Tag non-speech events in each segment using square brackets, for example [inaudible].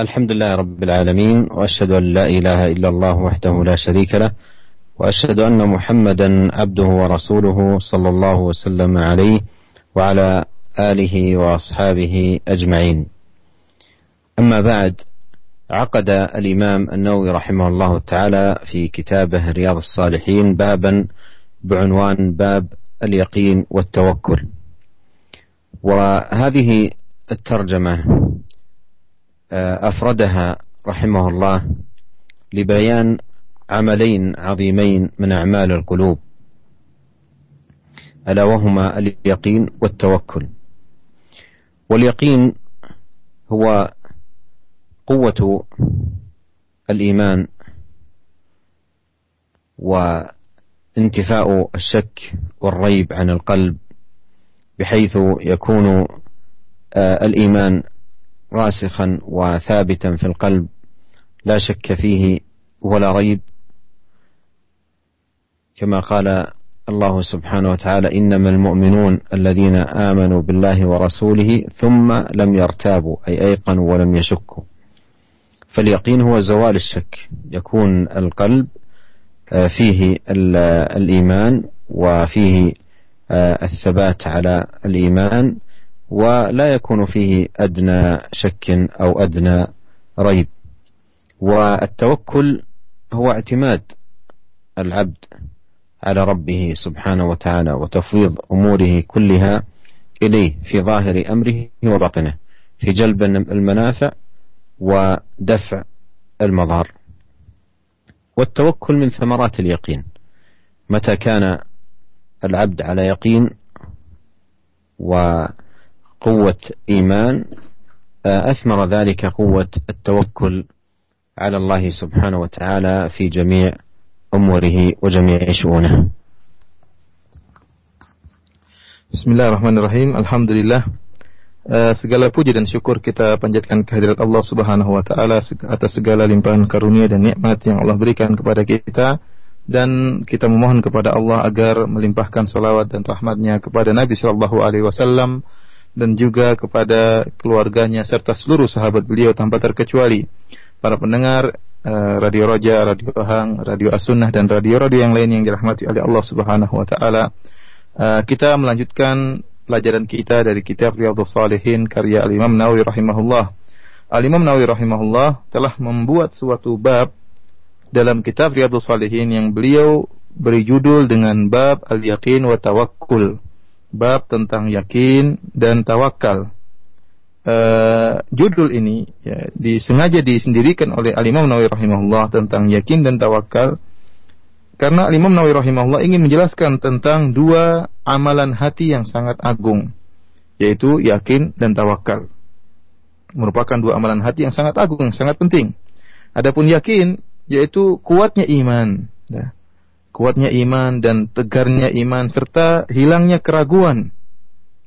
الحمد لله رب العالمين وأشهد أن لا إله إلا الله وحده لا شريك له وأشهد أن محمدا عبده ورسوله صلى الله وسلم عليه وعلى آله وأصحابه أجمعين. أما بعد عقد الإمام النووي رحمه الله تعالى في كتابه رياض الصالحين بابا بعنوان باب اليقين والتوكل. وهذه الترجمة أفردها رحمه الله لبيان عملين عظيمين من أعمال القلوب ألا وهما اليقين والتوكل. واليقين هو قوة الإيمان وانتفاء الشك والريب عن القلب بحيث يكون آه، الإيمان راسخا وثابتا في القلب لا شك فيه ولا ريب كما قال الله سبحانه وتعالى إنما المؤمنون الذين آمنوا بالله ورسوله ثم لم يرتابوا أي أيقنوا ولم يشكوا. فاليقين هو زوال الشك يكون القلب آه، فيه الإيمان وفيه آه، الثبات على الإيمان. ولا يكون فيه أدنى شك أو أدنى ريب. والتوكل هو اعتماد العبد على ربه سبحانه وتعالى وتفويض أموره كلها إليه في ظاهر أمره وباطنه في جلب المنافع ودفع المضار. والتوكل من ثمرات اليقين. متى كان العبد على يقين وقوة إيمان أثمر ذلك قوة التوكل على الله سبحانه وتعالى في جميع أموره وجميع شؤونه. بسم الله الرحمن الرحيم الحمد لله Uh, segala puji dan syukur kita panjatkan kehadirat Allah Subhanahu wa taala atas segala limpahan karunia dan nikmat yang Allah berikan kepada kita dan kita memohon kepada Allah agar melimpahkan salawat dan rahmatnya kepada Nabi Shallallahu alaihi wasallam dan juga kepada keluarganya serta seluruh sahabat beliau tanpa terkecuali. Para pendengar uh, Radio Roja, Radio Hang, Radio As-Sunnah dan radio-radio yang lain yang dirahmati oleh Allah Subhanahu wa taala. Uh, kita melanjutkan pelajaran kita dari kitab Riyadhus Salihin karya Al-Imam Nawawi rahimahullah. Al-Imam Nawawi rahimahullah telah membuat suatu bab dalam kitab Riyadhus Salihin yang beliau beri judul dengan bab al-yaqin wa tawakkul. Bab tentang yakin dan tawakal. Uh, judul ini ya, disengaja disendirikan oleh Al-Imam Nawawi rahimahullah tentang yakin dan tawakal karena Imam Nawawi rahimahullah ingin menjelaskan tentang dua amalan hati yang sangat agung, yaitu yakin dan tawakal. Merupakan dua amalan hati yang sangat agung, sangat penting. Adapun yakin, yaitu kuatnya iman, ya. Kuatnya iman dan tegarnya iman serta hilangnya keraguan,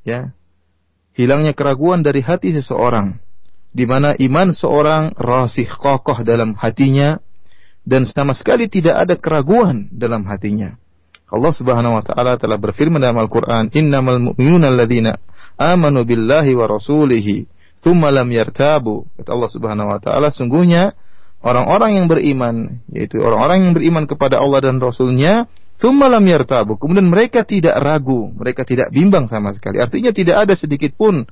ya, hilangnya keraguan dari hati seseorang, di mana iman seorang rasih kokoh dalam hatinya dan sama sekali tidak ada keraguan dalam hatinya. Allah Subhanahu wa taala telah berfirman dalam Al-Qur'an, "Innamal mu'minuna alladzina amanu billahi wa rasulihi tsumma lam yartabu." Kata Allah Subhanahu wa taala, sungguhnya orang-orang yang beriman, yaitu orang-orang yang beriman kepada Allah dan Rasulnya, tsumma lam yartabu. Kemudian mereka tidak ragu, mereka tidak bimbang sama sekali. Artinya tidak ada sedikit pun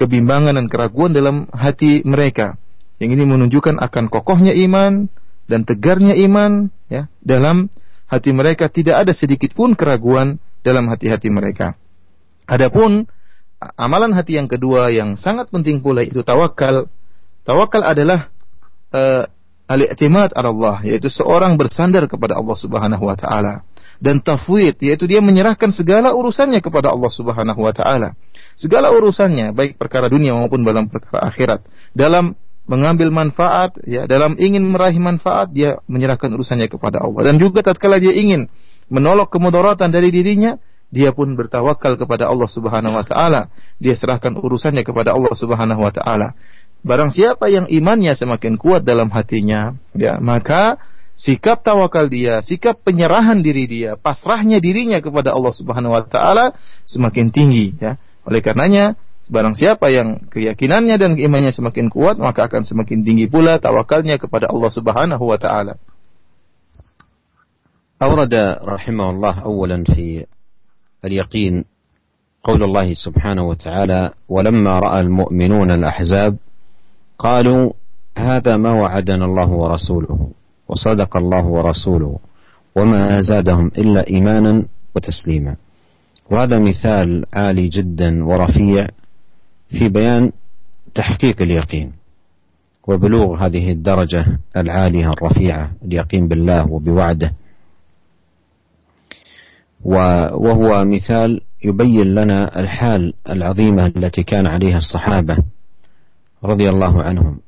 kebimbangan dan keraguan dalam hati mereka. Yang ini menunjukkan akan kokohnya iman, dan tegarnya iman ya dalam hati mereka tidak ada sedikit pun keraguan dalam hati-hati mereka. Adapun amalan hati yang kedua yang sangat penting pula itu tawakal. Tawakal adalah uh, al-i'timad Allah yaitu seorang bersandar kepada Allah Subhanahu wa taala dan tafwid yaitu dia menyerahkan segala urusannya kepada Allah Subhanahu wa taala. Segala urusannya baik perkara dunia maupun dalam perkara akhirat. Dalam mengambil manfaat ya dalam ingin meraih manfaat dia menyerahkan urusannya kepada Allah dan juga tatkala dia ingin menolak kemudaratan dari dirinya dia pun bertawakal kepada Allah Subhanahu wa taala dia serahkan urusannya kepada Allah Subhanahu wa taala barang siapa yang imannya semakin kuat dalam hatinya ya maka sikap tawakal dia sikap penyerahan diri dia pasrahnya dirinya kepada Allah Subhanahu wa taala semakin tinggi ya oleh karenanya Barang siapa yang keyakinannya dan imannya semakin kuat, maka akan semakin tinggi pula tawakalnya kepada Allah Subhanahu wa taala. أورد رحمه الله أولا في اليقين قول الله سبحانه وتعالى ولما رأى المؤمنون الأحزاب قالوا هذا ما وعدنا الله ورسوله وصدق الله ورسوله وما زادهم إلا إيمانا وتسليما. وهذا مثال عالي جدا ورفيع في بيان تحقيق اليقين وبلوغ هذه الدرجة العالية الرفيعة اليقين بالله وبوعده. وهو مثال يبين لنا الحال العظيمة التي كان عليها الصحابة رضي الله عنهم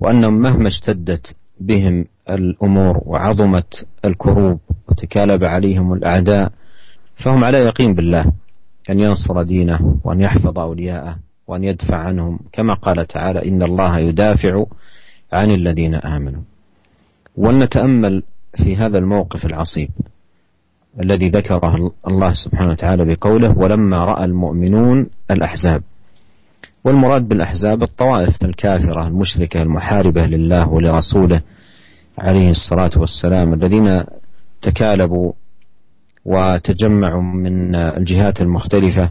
وأنهم مهما اشتدت بهم الأمور وعظمت الكروب وتكالب عليهم الأعداء فهم على يقين بالله أن ينصر دينه وأن يحفظ أولياءه وأن يدفع عنهم كما قال تعالى إن الله يدافع عن الذين آمنوا. ولنتأمل في هذا الموقف العصيب الذي ذكره الله سبحانه وتعالى بقوله ولما رأى المؤمنون الأحزاب والمراد بالأحزاب الطوائف الكافرة المشركة المحاربة لله ولرسوله عليه الصلاة والسلام الذين تكالبوا وتجمعوا من الجهات المختلفة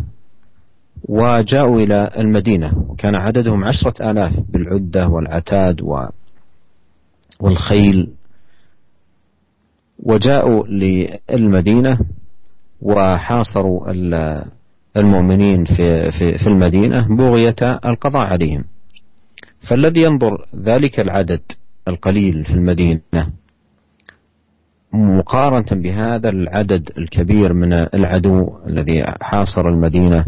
وجاءوا إلى المدينة وكان عددهم عشرة آلاف بالعدة والعتاد والخيل. وجاءوا للمدينة وحاصروا المؤمنين في في في المدينة بغية القضاء عليهم. فالذي ينظر ذلك العدد القليل في المدينة مقارنة بهذا العدد الكبير من العدو الذي حاصر المدينة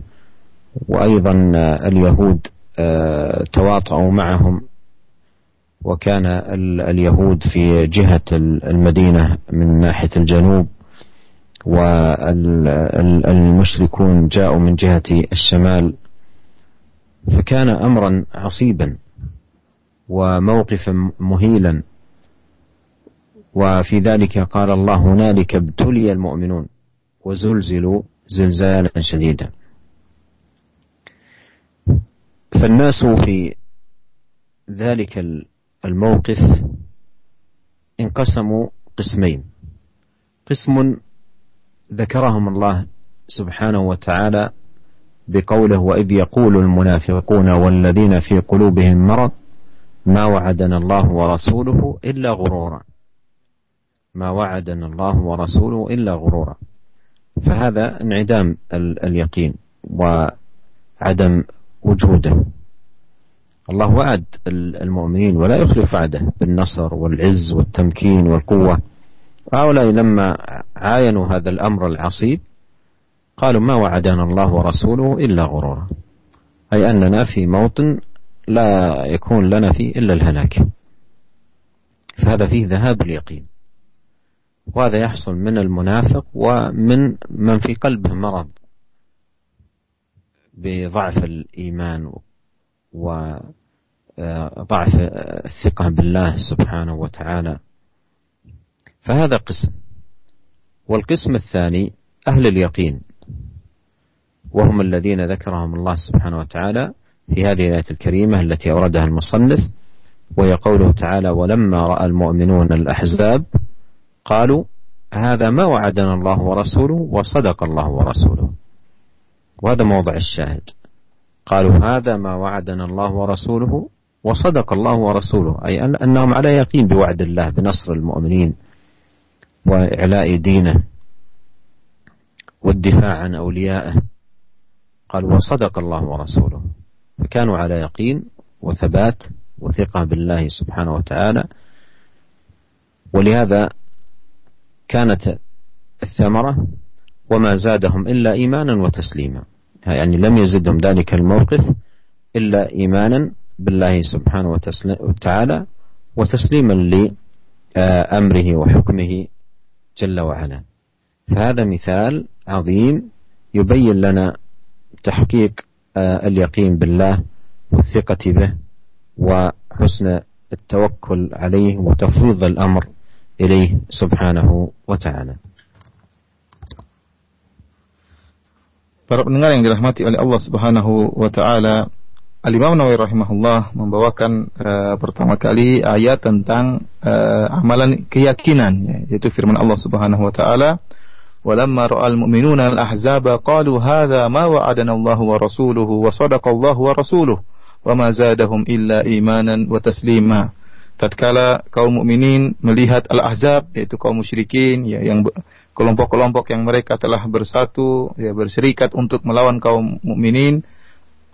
وأيضا اليهود آه، تواطؤوا معهم وكان اليهود في جهة المدينة من ناحية الجنوب والمشركون جاءوا من جهة الشمال فكان أمرا عصيبا وموقفا مهيلا. وفي ذلك قال الله هنالك ابتلي المؤمنون وزلزلوا زلزالا شديدا فالناس في ذلك الموقف انقسموا قسمين. قسم ذكرهم الله سبحانه وتعالى بقوله وإذ يقول المنافقون والذين في قلوبهم مرض ما وعدنا الله ورسوله إلا غرورا. ما وعدنا الله ورسوله إلا غرورا. فهذا انعدام اليقين وعدم وجوده. الله وعد المؤمنين ولا يخلف وعده بالنصر والعز والتمكين والقوة. هؤلاء لما عاينوا هذا الأمر العصيب قالوا ما وعدنا الله ورسوله إلا غرورا. أي أننا في موطن لا يكون لنا فيه إلا الهلاك. فهذا فيه ذهاب اليقين. وهذا يحصل من المنافق ومن من في قلبه مرض بضعف الإيمان وضعف الثقة بالله سبحانه وتعالى. فهذا قسم. والقسم الثاني أهل اليقين. وهم الذين ذكرهم الله سبحانه وتعالى في هذه الآية الكريمة التي أوردها المصنف وهي قوله تعالى ولما رأى المؤمنون الأحزاب قالوا هذا ما وعدنا الله ورسوله وصدق الله ورسوله. وهذا موضع الشاهد. قالوا هذا ما وعدنا الله ورسوله وصدق الله ورسوله. أي أنهم على يقين بوعد الله بنصر المؤمنين. وإعلاء دينه والدفاع عن أوليائه. قالوا وصدق الله ورسوله. فكانوا على يقين وثبات وثقة بالله سبحانه وتعالى. ولهذا كانت الثمرة وما زادهم إلا إيمانا وتسليما. يعني لم يزدهم ذلك الموقف إلا إيمانا بالله سبحانه وتعالى وتسليما لأمره وحكمه جل وعلا. فهذا مثال عظيم يبين لنا تحقيق اليقين بالله والثقة به وحسن التوكل عليه وتفويض الأمر إليه سبحانه وتعالى. Para pendengar yang dirahmati oleh Allah Subhanahu wa taala, Al-Imam Nawawi rahimahullah membawakan uh, pertama kali ayat tentang uh, amalan keyakinan ya, yaitu firman Allah Subhanahu wa taala, "Walamma ra'al mu'minuna al-ahzaba qalu hadza ma wa'adana Allah wa rasuluhu wa sadaqa Allah wa rasuluhu wa ma zadahum illa imanan wa taslima." tatkala kaum mukminin melihat al-ahzab yaitu kaum musyrikin ya yang kelompok-kelompok yang mereka telah bersatu ya berserikat untuk melawan kaum mukminin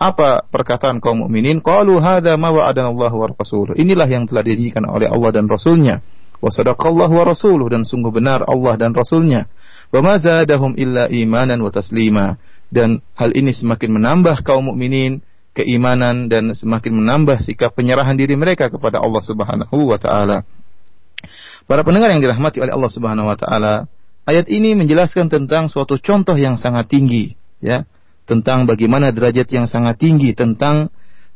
apa perkataan kaum mukminin? Qalu hadza ma wa'adana Allah wa rasuluh. Inilah yang telah dijanjikan oleh Allah dan rasulnya. Wa sadaqallahu wa rasuluh. Dan sungguh benar Allah dan rasulnya. Wa ma zadahum illa imanan wa taslima. Dan hal ini semakin menambah kaum mukminin keimanan dan semakin menambah sikap penyerahan diri mereka kepada Allah Subhanahu wa taala. Para pendengar yang dirahmati oleh Allah Subhanahu wa taala, ayat ini menjelaskan tentang suatu contoh yang sangat tinggi, ya, tentang bagaimana derajat yang sangat tinggi tentang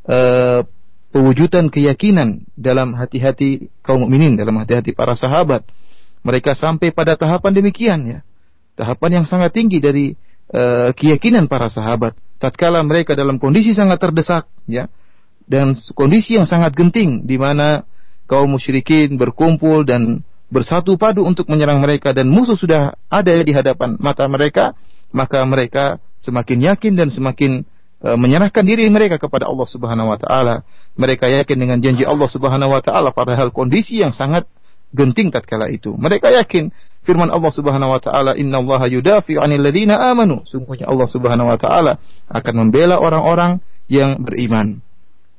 uh, pewujudan keyakinan dalam hati-hati kaum mukminin, dalam hati-hati para sahabat. Mereka sampai pada tahapan demikian ya. Tahapan yang sangat tinggi dari uh, keyakinan para sahabat tatkala mereka dalam kondisi sangat terdesak ya dan kondisi yang sangat genting di mana kaum musyrikin berkumpul dan bersatu padu untuk menyerang mereka dan musuh sudah ada di hadapan mata mereka maka mereka semakin yakin dan semakin uh, menyerahkan diri mereka kepada Allah Subhanahu wa taala. Mereka yakin dengan janji Allah Subhanahu wa taala padahal kondisi yang sangat genting tatkala itu. Mereka yakin firman Allah Subhanahu wa taala innallaha yudafi'u 'anil ladzina amanu. Sungguhnya Allah Subhanahu wa taala akan membela orang-orang yang beriman.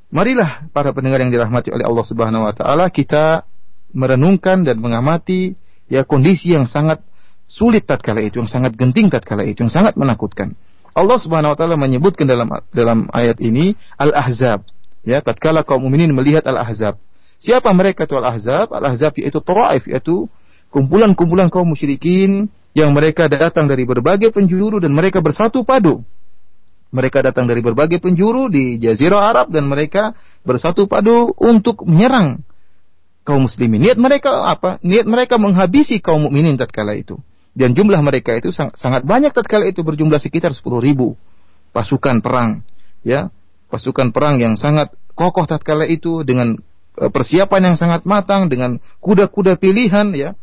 Marilah para pendengar yang dirahmati oleh Allah Subhanahu wa taala kita merenungkan dan mengamati ya kondisi yang sangat sulit tatkala itu yang sangat genting tatkala itu yang sangat menakutkan Allah Subhanahu wa taala menyebutkan dalam dalam ayat ini al-ahzab ya tatkala kaum mukminin melihat al-ahzab siapa mereka itu al-ahzab al-ahzab yaitu Turaif yaitu kumpulan-kumpulan kaum musyrikin yang mereka datang dari berbagai penjuru dan mereka bersatu padu. Mereka datang dari berbagai penjuru di Jazirah Arab dan mereka bersatu padu untuk menyerang kaum muslimin. Niat mereka apa? Niat mereka menghabisi kaum mukminin tatkala itu. Dan jumlah mereka itu sangat banyak tatkala itu berjumlah sekitar 10 ribu pasukan perang. Ya, pasukan perang yang sangat kokoh tatkala itu dengan eh, persiapan yang sangat matang dengan kuda-kuda pilihan ya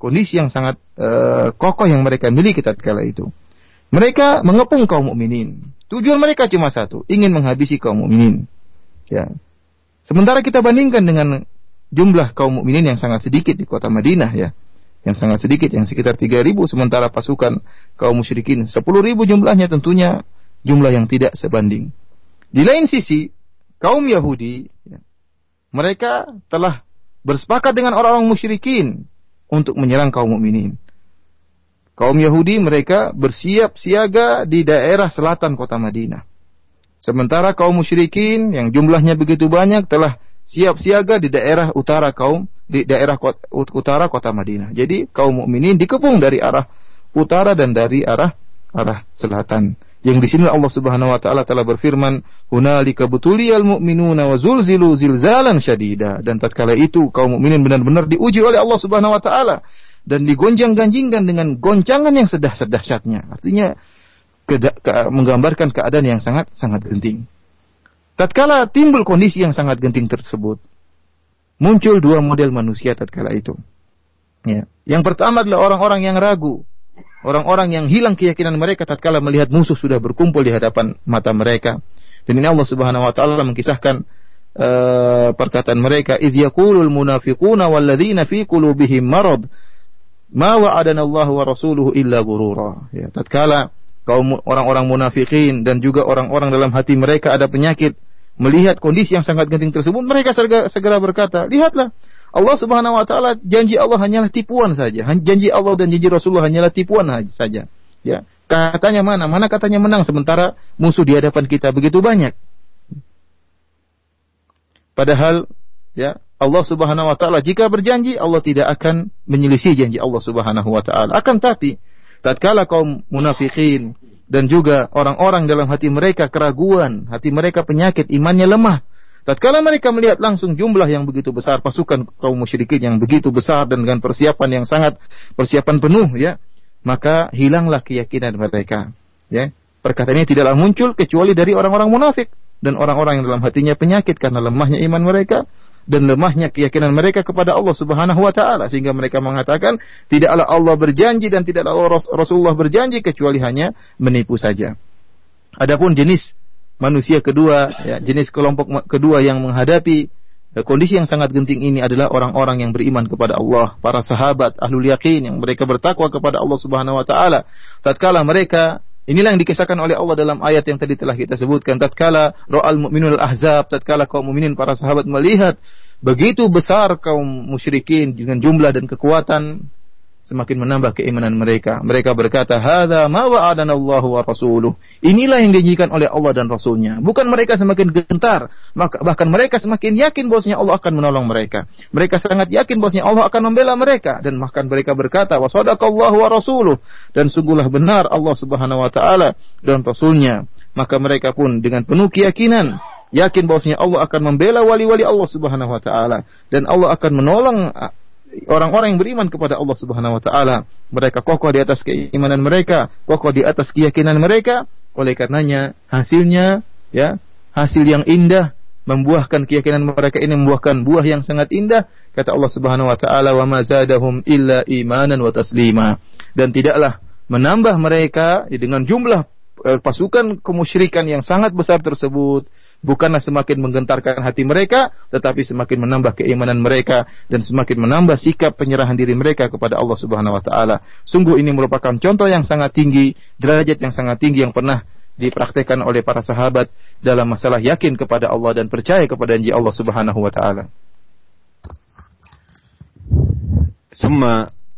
kondisi yang sangat uh, kokoh yang mereka miliki tatkala itu. Mereka mengepung kaum mukminin. Tujuan mereka cuma satu, ingin menghabisi kaum mukminin. Ya. Sementara kita bandingkan dengan jumlah kaum mukminin yang sangat sedikit di kota Madinah ya. Yang sangat sedikit, yang sekitar 3000 sementara pasukan kaum musyrikin 10.000 jumlahnya tentunya jumlah yang tidak sebanding. Di lain sisi, kaum Yahudi ya, mereka telah bersepakat dengan orang-orang musyrikin untuk menyerang kaum mukminin. Kaum Yahudi mereka bersiap siaga di daerah selatan kota Madinah. Sementara kaum musyrikin yang jumlahnya begitu banyak telah siap siaga di daerah utara kaum di daerah kota, utara kota Madinah. Jadi kaum mukminin dikepung dari arah utara dan dari arah arah selatan. Yang di sini Allah Subhanahu wa taala telah berfirman, "Hunalika butuliyal mu'minuna wa zulzilu zilzalan syadida." Dan tatkala itu kaum mukminin benar-benar diuji oleh Allah Subhanahu wa taala dan digonjang-ganjingkan dengan goncangan yang sedah-sedahsyatnya. Artinya ke, menggambarkan keadaan yang sangat sangat genting. Tatkala timbul kondisi yang sangat genting tersebut, muncul dua model manusia tatkala itu. Ya. Yang pertama adalah orang-orang yang ragu, Orang-orang yang hilang keyakinan mereka tatkala melihat musuh sudah berkumpul di hadapan mata mereka. Dan ini Allah Subhanahu wa taala mengisahkan uh, perkataan mereka, "Idz yaqulul munafiquna walladzina fi qulubihim marad ma wa'adana Allah wa rasuluhu illa gurura." Ya, tatkala kaum orang-orang munafikin dan juga orang-orang dalam hati mereka ada penyakit, melihat kondisi yang sangat genting tersebut, mereka segera, segera berkata, "Lihatlah, Allah Subhanahu wa taala janji Allah hanyalah tipuan saja. Janji Allah dan janji Rasulullah hanyalah tipuan saja. Ya. Katanya mana? Mana katanya menang sementara musuh di hadapan kita begitu banyak. Padahal ya Allah Subhanahu wa taala jika berjanji Allah tidak akan menyelisih janji Allah Subhanahu wa taala. Akan tapi tatkala kaum munafikin dan juga orang-orang dalam hati mereka keraguan, hati mereka penyakit, imannya lemah, Tatkala mereka melihat langsung jumlah yang begitu besar pasukan kaum musyrikin yang begitu besar dan dengan persiapan yang sangat persiapan penuh ya, maka hilanglah keyakinan mereka. Ya, Perkataan ini tidaklah muncul kecuali dari orang-orang munafik dan orang-orang yang dalam hatinya penyakit karena lemahnya iman mereka dan lemahnya keyakinan mereka kepada Allah Subhanahu wa taala sehingga mereka mengatakan tidaklah Allah berjanji dan tidaklah Allah Rasulullah berjanji kecuali hanya menipu saja. Adapun jenis manusia kedua ya jenis kelompok kedua yang menghadapi eh, kondisi yang sangat genting ini adalah orang-orang yang beriman kepada Allah, para sahabat ahlul yakin yang mereka bertakwa kepada Allah Subhanahu wa taala. Tatkala mereka Inilah yang dikisahkan oleh Allah dalam ayat yang tadi telah kita sebutkan. Tatkala ra'al mu'minul ahzab, tatkala kaum mukminin para sahabat melihat begitu besar kaum musyrikin dengan jumlah dan kekuatan semakin menambah keimanan mereka. Mereka berkata, "Hadza ma wa'adana Allah wa rasuluh." Inilah yang dijanjikan oleh Allah dan Rasulnya. Bukan mereka semakin gentar, bahkan mereka semakin yakin bahwasanya Allah akan menolong mereka. Mereka sangat yakin bahwasanya Allah akan membela mereka dan bahkan mereka berkata, "Wa sadaqallahu wa rasuluh." Dan sungguhlah benar Allah Subhanahu wa taala dan Rasulnya. Maka mereka pun dengan penuh keyakinan yakin bahwasanya Allah akan membela wali-wali Allah Subhanahu wa taala dan Allah akan menolong orang-orang yang beriman kepada Allah Subhanahu wa taala. Mereka kokoh di atas keimanan mereka, kokoh di atas keyakinan mereka. Oleh karenanya hasilnya ya, hasil yang indah membuahkan keyakinan mereka ini membuahkan buah yang sangat indah kata Allah Subhanahu wa taala wa ma zadahum illa imanan wa taslima dan tidaklah menambah mereka dengan jumlah eh, pasukan kemusyrikan yang sangat besar tersebut bukanlah semakin menggentarkan hati mereka, tetapi semakin menambah keimanan mereka dan semakin menambah sikap penyerahan diri mereka kepada Allah Subhanahu wa taala. Sungguh ini merupakan contoh yang sangat tinggi, derajat yang sangat tinggi yang pernah dipraktekkan oleh para sahabat dalam masalah yakin kepada Allah dan percaya kepada janji Allah Subhanahu wa taala. ثم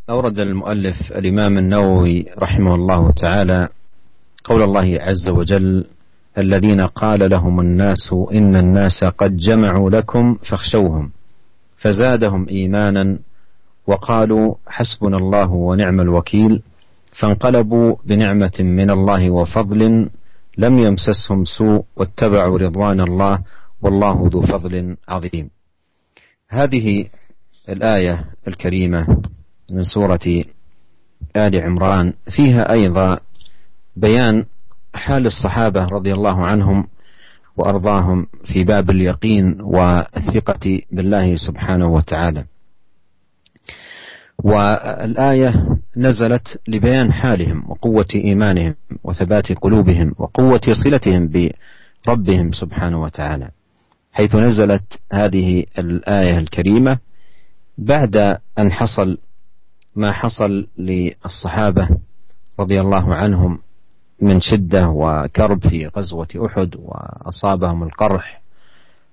أورد المؤلف الإمام النووي رحمه الله تعالى قول الله عز وجل الذين قال لهم الناس إن الناس قد جمعوا لكم فاخشوهم فزادهم إيمانا وقالوا حسبنا الله ونعم الوكيل فانقلبوا بنعمة من الله وفضل لم يمسسهم سوء واتبعوا رضوان الله والله ذو فضل عظيم. هذه الآية الكريمة من سورة آل عمران فيها أيضا بيان حال الصحابة رضي الله عنهم وأرضاهم في باب اليقين والثقة بالله سبحانه وتعالى. والآية نزلت لبيان حالهم وقوة إيمانهم وثبات قلوبهم وقوة صلتهم بربهم سبحانه وتعالى. حيث نزلت هذه الآية الكريمة بعد أن حصل ما حصل للصحابة رضي الله عنهم من شدة وكرب في غزوة أحد وأصابهم القرح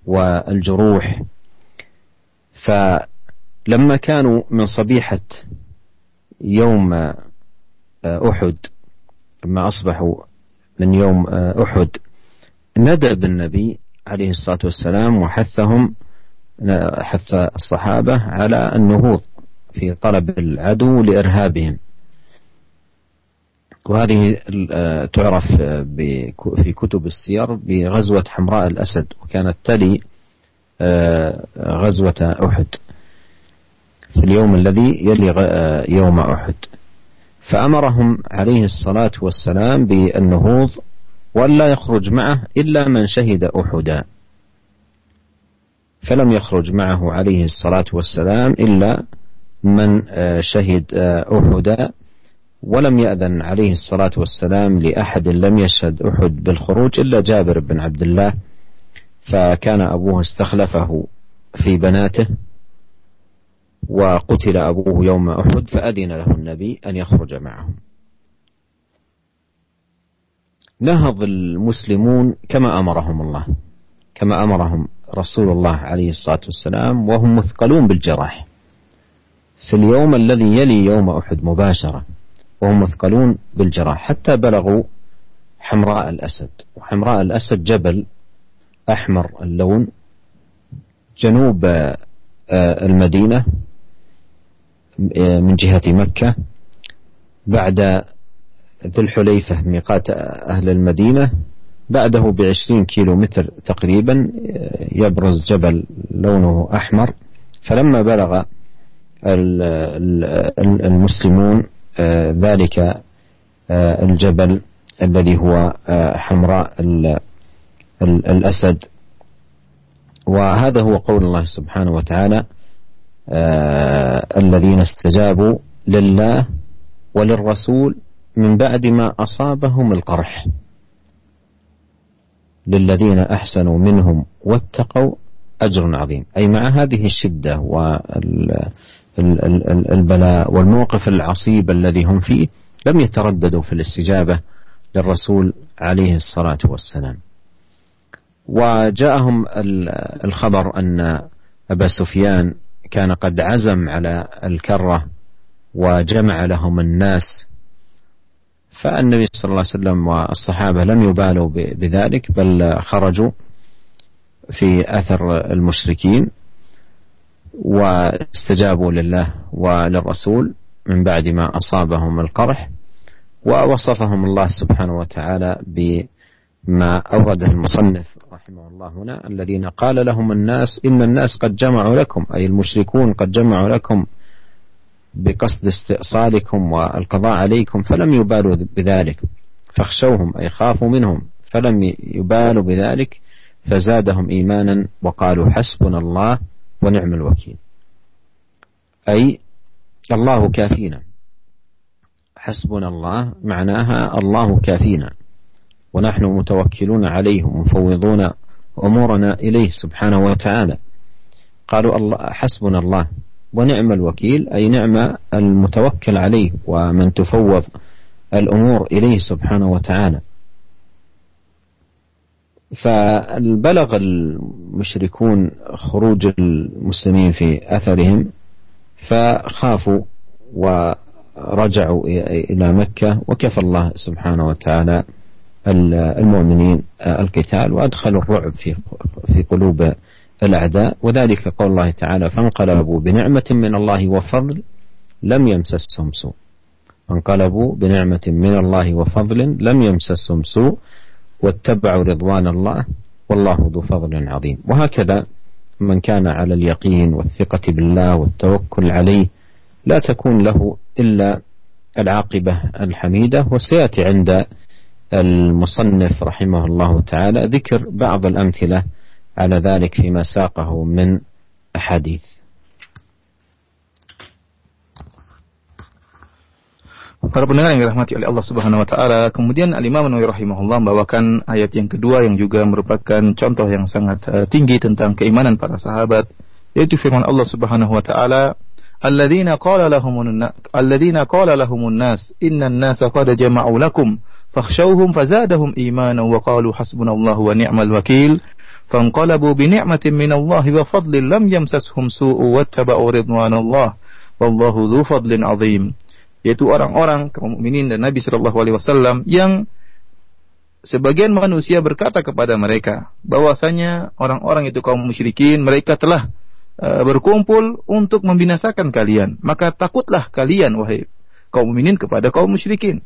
والجروح. فلما كانوا من صبيحة يوم أحد لما أصبحوا من يوم أحد ندب النبي عليه الصلاة والسلام وحثهم حث الصحابة على النهوض في طلب العدو لإرهابهم. وهذه آه، تعرف آه، في كتب السير بغزوة حمراء الأسد وكانت تلي آه، غزوة أحد في اليوم الذي يلي يوم أحد. فأمرهم عليه الصلاة والسلام بالنهوض وأن لا يخرج معه إلا من شهد أحدا. فلم يخرج معه عليه الصلاة والسلام إلا من شهد أحدا. ولم يأذن عليه الصلاة والسلام لأحد لم يشهد أحد بالخروج إلا جابر بن عبد الله فكان أبوه استخلفه في بناته وقتل أبوه يوم أحد فأذن له النبي أن يخرج معهم. نهض المسلمون كما أمرهم الله كما أمرهم رسول الله عليه الصلاة والسلام وهم مثقلون بالجراح في اليوم الذي يلي يوم أحد مباشرة وهم مثقلون بالجراح. حتى بلغوا حمراء الأسد. وحمراء الأسد جبل أحمر اللون جنوب آه، المدينة آه، من جهة مكة بعد ذو الحليفة ميقات أهل المدينة بعده بعشرين كيلو متر تقريبا آه، يبرز جبل لونه أحمر. فلما بلغ المسلمون ذلك آه، الجبل الذي هو حمراء الأسد. وهذا هو قول الله سبحانه وتعالى الذين استجابوا لله وللرسول من بعد ما أصابهم القرح. للذين أحسنوا منهم واتقوا أجر عظيم. أي مع هذه الشدة والبلاء والموقف العصيب الذي هم فيه لم يترددوا في الاستجابة للرسول عليه الصلاة والسلام. وجاءهم الخبر أن أبا سفيان كان قد عزم على الكرة وجمع لهم الناس. فالنبي صلى الله عليه وسلم والصحابة لم يبالوا بذلك بل خرجوا في أثر المشركين. واستجابوا لله وللرسول من بعد ما أصابهم القرح ووصفهم الله سبحانه وتعالى بما أورده المصنف رحمه الله هنا الذين قال لهم الناس إن الناس قد جمعوا لكم أي المشركون قد جمعوا لكم بقصد استئصالكم والقضاء عليكم فلم يبالوا بذلك فاخشوهم أي خافوا منهم فلم يبالوا بذلك فزادهم إيمانا وقالوا حسبنا الله ونعم الوكيل. أي الله كافينا. حسبنا الله معناها الله كافينا. ونحن متوكلون عليه ومفوضون أمورنا إليه سبحانه وتعالى. قالوا الله حسبنا الله. ونعم الوكيل أي نعم المتوكل عليه ومن تفوض الأمور إليه سبحانه وتعالى. فبلغ المشركون خروج المسلمين في أثرهم فخافوا ورجعوا إلى مكة وكفى الله سبحانه وتعالى المؤمنين القتال وأدخلوا الرعب في في قلوب الأعداء. وذلك قول الله تعالى فانقلبوا بنعمة من الله وفضل لم يمسسهم سوء. فانقلبوا بنعمة من الله وفضل لم يمسسهم سوء. واتبعوا رضوان الله والله ذو فضل عظيم. وهكذا من كان على اليقين والثقة بالله والتوكل عليه لا تكون له إلا العاقبة الحميدة. وسيأتي عند المصنف رحمه الله تعالى ذكر بعض الأمثلة على ذلك فيما ساقه من أحاديث. Para pendengar yang dirahmati oleh Allah Subhanahu wa taala, kemudian Al-Imam Nawawi rahimahullah membawakan ayat yang kedua yang juga merupakan contoh yang sangat uh, tinggi tentang keimanan para sahabat, yaitu firman Allah Subhanahu wa taala, "Alladzina qala lahumun alladzina qala lahumun nas, innan nasa qad jama'u lakum fakhshawhum fazadahum imanan wa qalu hasbunallahu wa ni'mal wakil." فانقلبوا بنعمة من الله وفضل لم يمسسهم سوء واتبعوا رضوان الله والله ذو فضل عظيم yaitu orang-orang kaum mukminin dan Nabi Shallallahu Alaihi Wasallam yang sebagian manusia berkata kepada mereka bahwasanya orang-orang itu kaum musyrikin mereka telah uh, berkumpul untuk membinasakan kalian. Maka takutlah kalian wahai kaum mukminin kepada kaum musyrikin.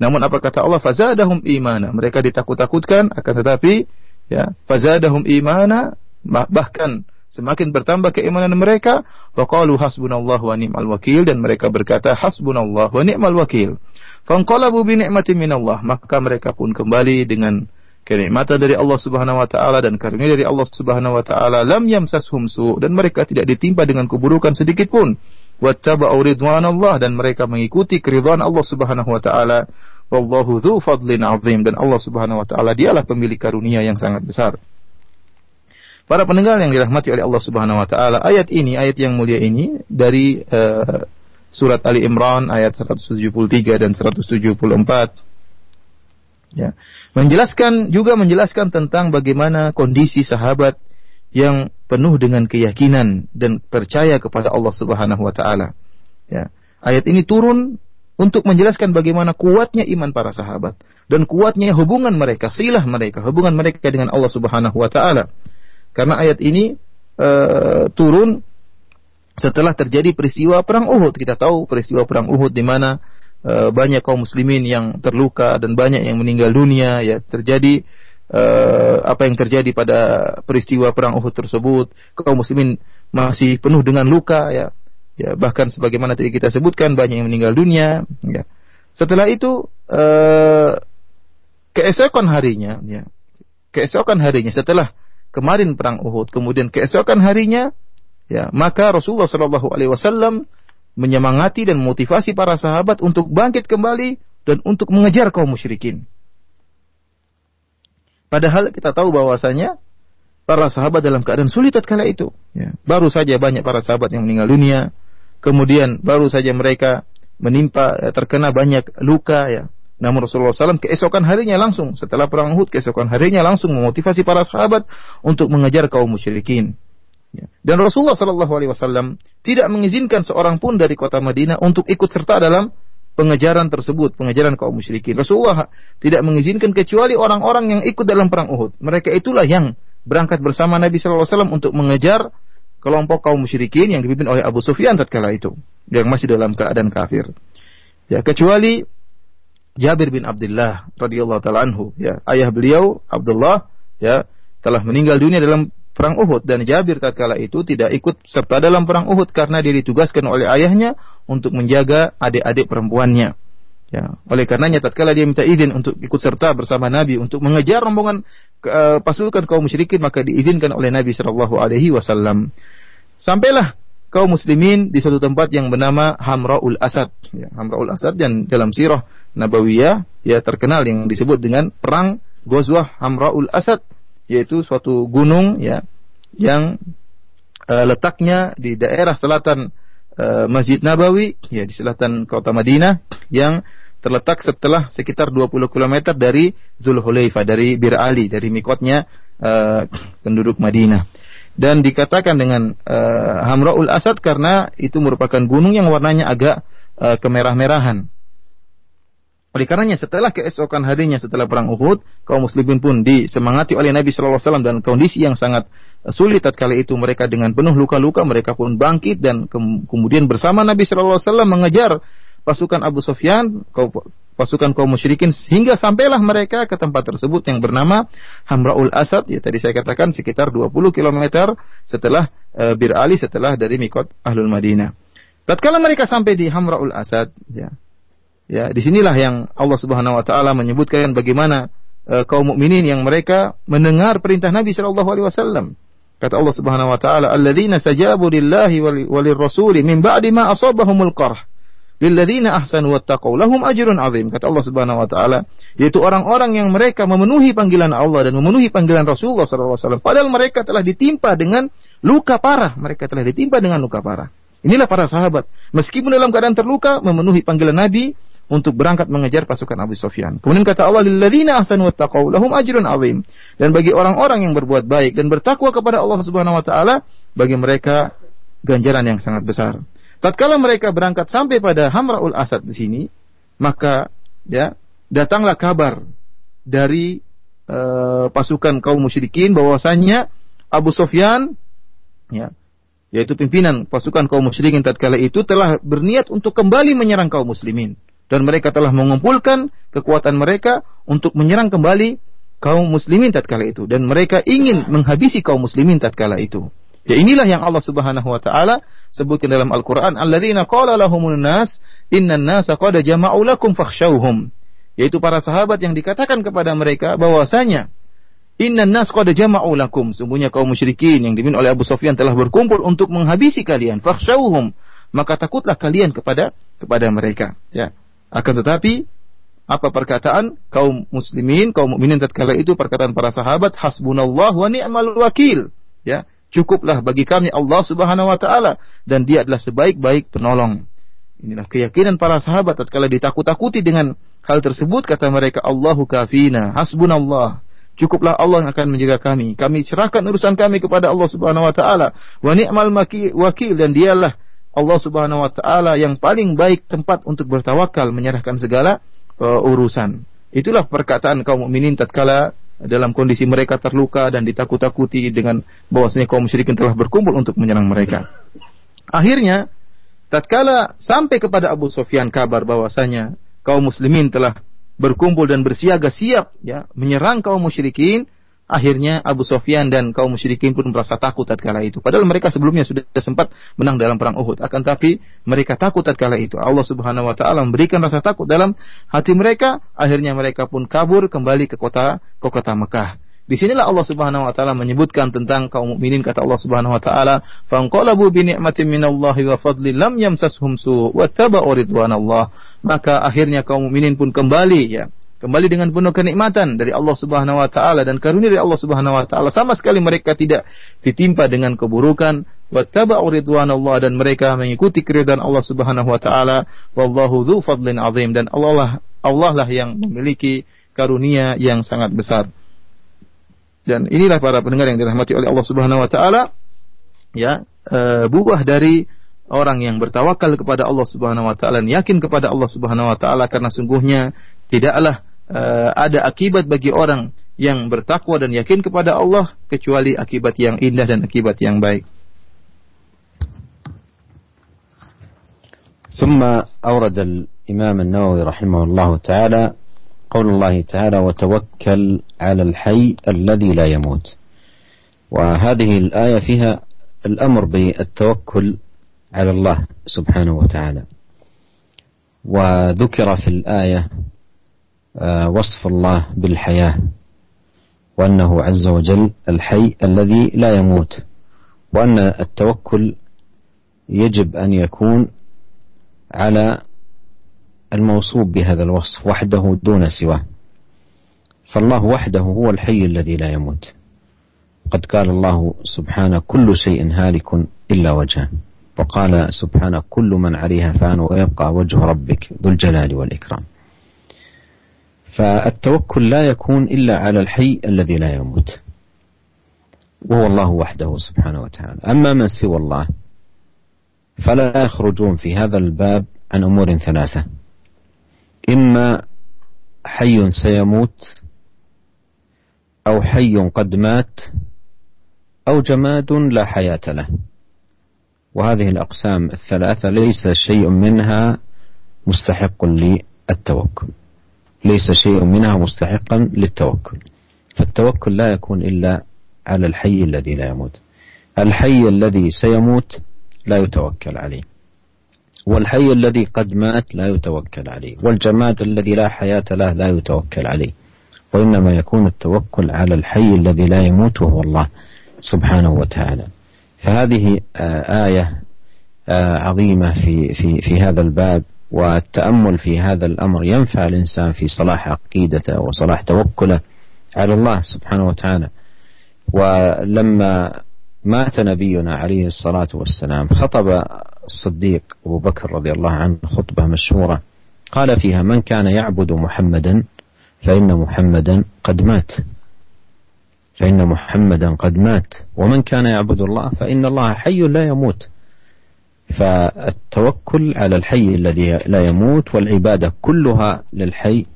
Namun apa kata Allah? Fazadahum imana. Mereka ditakut-takutkan akan tetapi ya fazadahum imana bahkan semakin bertambah keimanan mereka wa hasbunallahu wa ni'mal wakil dan mereka berkata hasbunallahu wa ni'mal wakil. Fanqalabu bi ni'matin minallah. Maka mereka pun kembali dengan kenikmatan dari Allah Subhanahu wa taala dan karunia dari Allah Subhanahu wa taala. Lam yamsashum su dan mereka tidak ditimpa dengan keburukan sedikit pun. Wattaba'u ridwanallah dan mereka mengikuti keridhaan Allah Subhanahu wa taala. Wallahu dzu fadlin azim dan Allah Subhanahu wa taala dialah pemilik karunia yang sangat besar Para pendengar yang dirahmati oleh Allah Subhanahu wa taala, ayat ini, ayat yang mulia ini dari uh, surat Ali Imran ayat 173 dan 174 ya. Menjelaskan juga menjelaskan tentang bagaimana kondisi sahabat yang penuh dengan keyakinan dan percaya kepada Allah Subhanahu wa taala. Ya. Ayat ini turun untuk menjelaskan bagaimana kuatnya iman para sahabat dan kuatnya hubungan mereka, silah mereka, hubungan mereka dengan Allah Subhanahu wa taala. Karena ayat ini uh, turun setelah terjadi peristiwa perang Uhud. Kita tahu peristiwa perang Uhud di mana uh, banyak kaum muslimin yang terluka dan banyak yang meninggal dunia ya terjadi uh, apa yang terjadi pada peristiwa perang Uhud tersebut. Kaum muslimin masih penuh dengan luka ya. Ya, bahkan sebagaimana tadi kita sebutkan banyak yang meninggal dunia ya. Setelah itu uh, keesokan harinya ya keesokan harinya setelah kemarin perang Uhud kemudian keesokan harinya ya maka Rasulullah Shallallahu alaihi wasallam menyemangati dan motivasi para sahabat untuk bangkit kembali dan untuk mengejar kaum musyrikin. Padahal kita tahu bahwasanya para sahabat dalam keadaan sulit tatkala itu. Ya. Baru saja banyak para sahabat yang meninggal dunia, kemudian baru saja mereka menimpa eh, terkena banyak luka ya. Namun Rasulullah SAW keesokan harinya langsung setelah perang Uhud keesokan harinya langsung memotivasi para sahabat untuk mengejar kaum musyrikin. Ya. Dan Rasulullah Shallallahu Alaihi Wasallam tidak mengizinkan seorang pun dari kota Madinah untuk ikut serta dalam pengejaran tersebut, pengejaran kaum musyrikin. Rasulullah tidak mengizinkan kecuali orang-orang yang ikut dalam perang Uhud. Mereka itulah yang berangkat bersama Nabi Shallallahu Alaihi Wasallam untuk mengejar kelompok kaum musyrikin yang dipimpin oleh Abu Sufyan tatkala itu, yang masih dalam keadaan kafir. Ya, kecuali Jabir bin Abdullah radhiyallahu taala anhu ya. Ayah beliau Abdullah ya telah meninggal dunia dalam perang Uhud. Dan Jabir tatkala itu tidak ikut serta dalam perang Uhud karena dia ditugaskan oleh ayahnya untuk menjaga adik-adik perempuannya ya. Oleh karenanya tatkala dia minta izin untuk ikut serta bersama Nabi untuk mengejar rombongan uh, pasukan kaum musyrikin maka diizinkan oleh Nabi Shallallahu alaihi wasallam. Sampailah kaum muslimin di suatu tempat yang bernama Hamraul Asad. Ya, Hamraul Asad dan dalam sirah Nabawiyah ya terkenal yang disebut dengan perang Ghazwah Hamraul Asad yaitu suatu gunung ya yang uh, letaknya di daerah selatan uh, Masjid Nabawi ya di selatan kota Madinah yang terletak setelah sekitar 20 km dari Zulhulaifah dari Bir Ali dari mikotnya uh, penduduk Madinah dan dikatakan dengan uh, Hamraul Asad karena itu merupakan gunung yang warnanya agak uh, kemerah-merahan. Oleh karenanya setelah keesokan harinya setelah perang Uhud, kaum muslimin pun disemangati oleh Nabi Shallallahu alaihi wasallam dan kondisi yang sangat eh, sulit tatkala itu mereka dengan penuh luka-luka mereka pun bangkit dan ke kemudian bersama Nabi Shallallahu alaihi wasallam mengejar pasukan Abu Sufyan, pasukan kaum musyrikin hingga sampailah mereka ke tempat tersebut yang bernama Hamraul Asad ya tadi saya katakan sekitar 20 km setelah e, Bir Ali setelah dari Mikot Ahlul Madinah. Tatkala mereka sampai di Hamraul Asad ya. Ya, di sinilah yang Allah Subhanahu wa taala menyebutkan bagaimana e, kaum mukminin yang mereka mendengar perintah Nabi sallallahu alaihi wasallam. Kata Allah Subhanahu wa taala, "Alladzina sajabu lillahi walir rasuli min ba'di ma asabahumul qarh." Lilladzina ahsanu wattaqau lahum ajrun azim kata Allah Subhanahu wa taala yaitu orang-orang yang mereka memenuhi panggilan Allah dan memenuhi panggilan Rasulullah sallallahu alaihi wasallam padahal mereka telah ditimpa dengan luka parah mereka telah ditimpa dengan luka parah inilah para sahabat meskipun dalam keadaan terluka memenuhi panggilan Nabi untuk berangkat mengejar pasukan Abu Sufyan. Kemudian kata Allah, "Lilladzina ahsanu wattaqau lahum ajrun azim." Dan bagi orang-orang yang berbuat baik dan bertakwa kepada Allah Subhanahu wa taala, bagi mereka ganjaran yang sangat besar. Tatkala mereka berangkat sampai pada Hamraul Asad di sini, maka ya datanglah kabar dari uh, pasukan kaum musyrikin bahwasanya Abu Sufyan ya yaitu pimpinan pasukan kaum musyrikin tatkala itu telah berniat untuk kembali menyerang kaum muslimin dan mereka telah mengumpulkan kekuatan mereka untuk menyerang kembali kaum muslimin tatkala itu dan mereka ingin menghabisi kaum muslimin tatkala itu. Ya inilah yang Allah Subhanahu wa taala sebutkan dalam Al-Qur'an, alladzina qala lahumun nas innan nasa qad jama'u lakum fakhshawhum. Yaitu para sahabat yang dikatakan kepada mereka bahwasanya innan nas qad jama'u lakum. Sungguhnya kaum musyrikin yang dipimpin oleh Abu Sufyan telah berkumpul untuk menghabisi kalian. Fakhshawhum. Maka takutlah kalian kepada kepada mereka, ya. Akan tetapi apa perkataan kaum muslimin, kaum mukminin tatkala itu perkataan para sahabat hasbunallah wa ni'mal wakil, ya Cukuplah bagi kami Allah Subhanahu wa taala dan dia adalah sebaik-baik penolong. Inilah keyakinan para sahabat tatkala ditakut-takuti dengan hal tersebut kata mereka Allahu kafina hasbunallah. Cukuplah Allah yang akan menjaga kami. Kami serahkan urusan kami kepada Allah Subhanahu wa taala. Wa ni'mal wakil dan dialah Allah Subhanahu wa taala yang paling baik tempat untuk bertawakal menyerahkan segala uh, urusan. Itulah perkataan kaum mukminin tatkala dalam kondisi mereka terluka dan ditakut-takuti dengan bahwasanya kaum musyrikin telah berkumpul untuk menyerang mereka. Akhirnya, tatkala sampai kepada Abu Sufyan kabar bahwasanya kaum muslimin telah berkumpul dan bersiaga siap ya menyerang kaum musyrikin, akhirnya Abu Sofyan dan kaum musyrikin pun merasa takut tatkala itu. Padahal mereka sebelumnya sudah sempat menang dalam perang Uhud. Akan tapi mereka takut tatkala itu. Allah Subhanahu wa taala memberikan rasa takut dalam hati mereka, akhirnya mereka pun kabur kembali ke kota ke kota Mekah. Di sinilah Allah Subhanahu wa taala menyebutkan tentang kaum mukminin kata Allah Subhanahu wa taala, "Fanqalabu bi ni'matin minallahi wa fadlin lam yamsashum su' wa taba'u ridwanallah." Maka akhirnya kaum mukminin pun kembali ya kembali dengan penuh kenikmatan dari Allah Subhanahu wa taala dan karunia dari Allah Subhanahu wa taala. Sama sekali mereka tidak ditimpa dengan keburukan. Wattaba'u ridwanallah dan mereka mengikuti keridhaan Allah Subhanahu wa taala. Wallahu dzu fadlin azim. Dan Allah lah Allah lah yang memiliki karunia yang sangat besar. Dan inilah para pendengar yang dirahmati oleh Allah Subhanahu wa taala. Ya e, buah dari orang yang bertawakal kepada Allah Subhanahu wa taala yakin kepada Allah Subhanahu wa taala. Karena sungguhnya tidaklah uh, ada akibat bagi orang yang bertakwa dan yakin kepada Allah kecuali akibat yang indah dan akibat yang baik. ثم أورد الإمام النووي رحمه الله تعالى قول الله تعالى وتوكل على الحي الذي لا يموت وهذه الآية فيها الأمر بالتوكل على الله سبحانه وتعالى وذكر في الآية وصف الله بالحياة وأنه عز وجل الحي الذي لا يموت وأن التوكل يجب أن يكون على الموصوف بهذا الوصف وحده دون سواه. فالله وحده هو الحي الذي لا يموت. قد قال الله سبحانه كل شيء هالك إلا وجهه وقال سبحانه كل من عليها فان ويبقى وجه ربك ذو الجلال والإكرام. فالتوكل لا يكون إلا على الحي الذي لا يموت. وهو الله وحده سبحانه وتعالى. أما من سوى الله فلا يخرجون في هذا الباب عن أمور ثلاثة. إما حي سيموت أو حي قد مات أو جماد لا حياة له. وهذه الأقسام الثلاثة ليس شيء منها مستحق للتوكل. ليس شيء منها مستحقا للتوكل. فالتوكل لا يكون إلا على الحي الذي لا يموت. الحي الذي سيموت لا يتوكل عليه. والحي الذي قد مات لا يتوكل عليه. والجماد الذي لا حياة له لا يتوكل عليه. وإنما يكون التوكل على الحي الذي لا يموت وهو الله سبحانه وتعالى. فهذه آية عظيمة في في في هذا الباب. والتأمل في هذا الأمر ينفع الإنسان في صلاح عقيدته وصلاح توكله على الله سبحانه وتعالى. ولما مات نبينا عليه الصلاة والسلام خطب الصديق أبو بكر رضي الله عنه خطبة مشهورة. قال فيها من كان يعبد محمدا فإن محمدا قد مات. فإن محمدا قد مات. ومن كان يعبد الله فإن الله حي لا يموت. فالتوكل على الحي الذي لا يموت والعبادة كلها للحي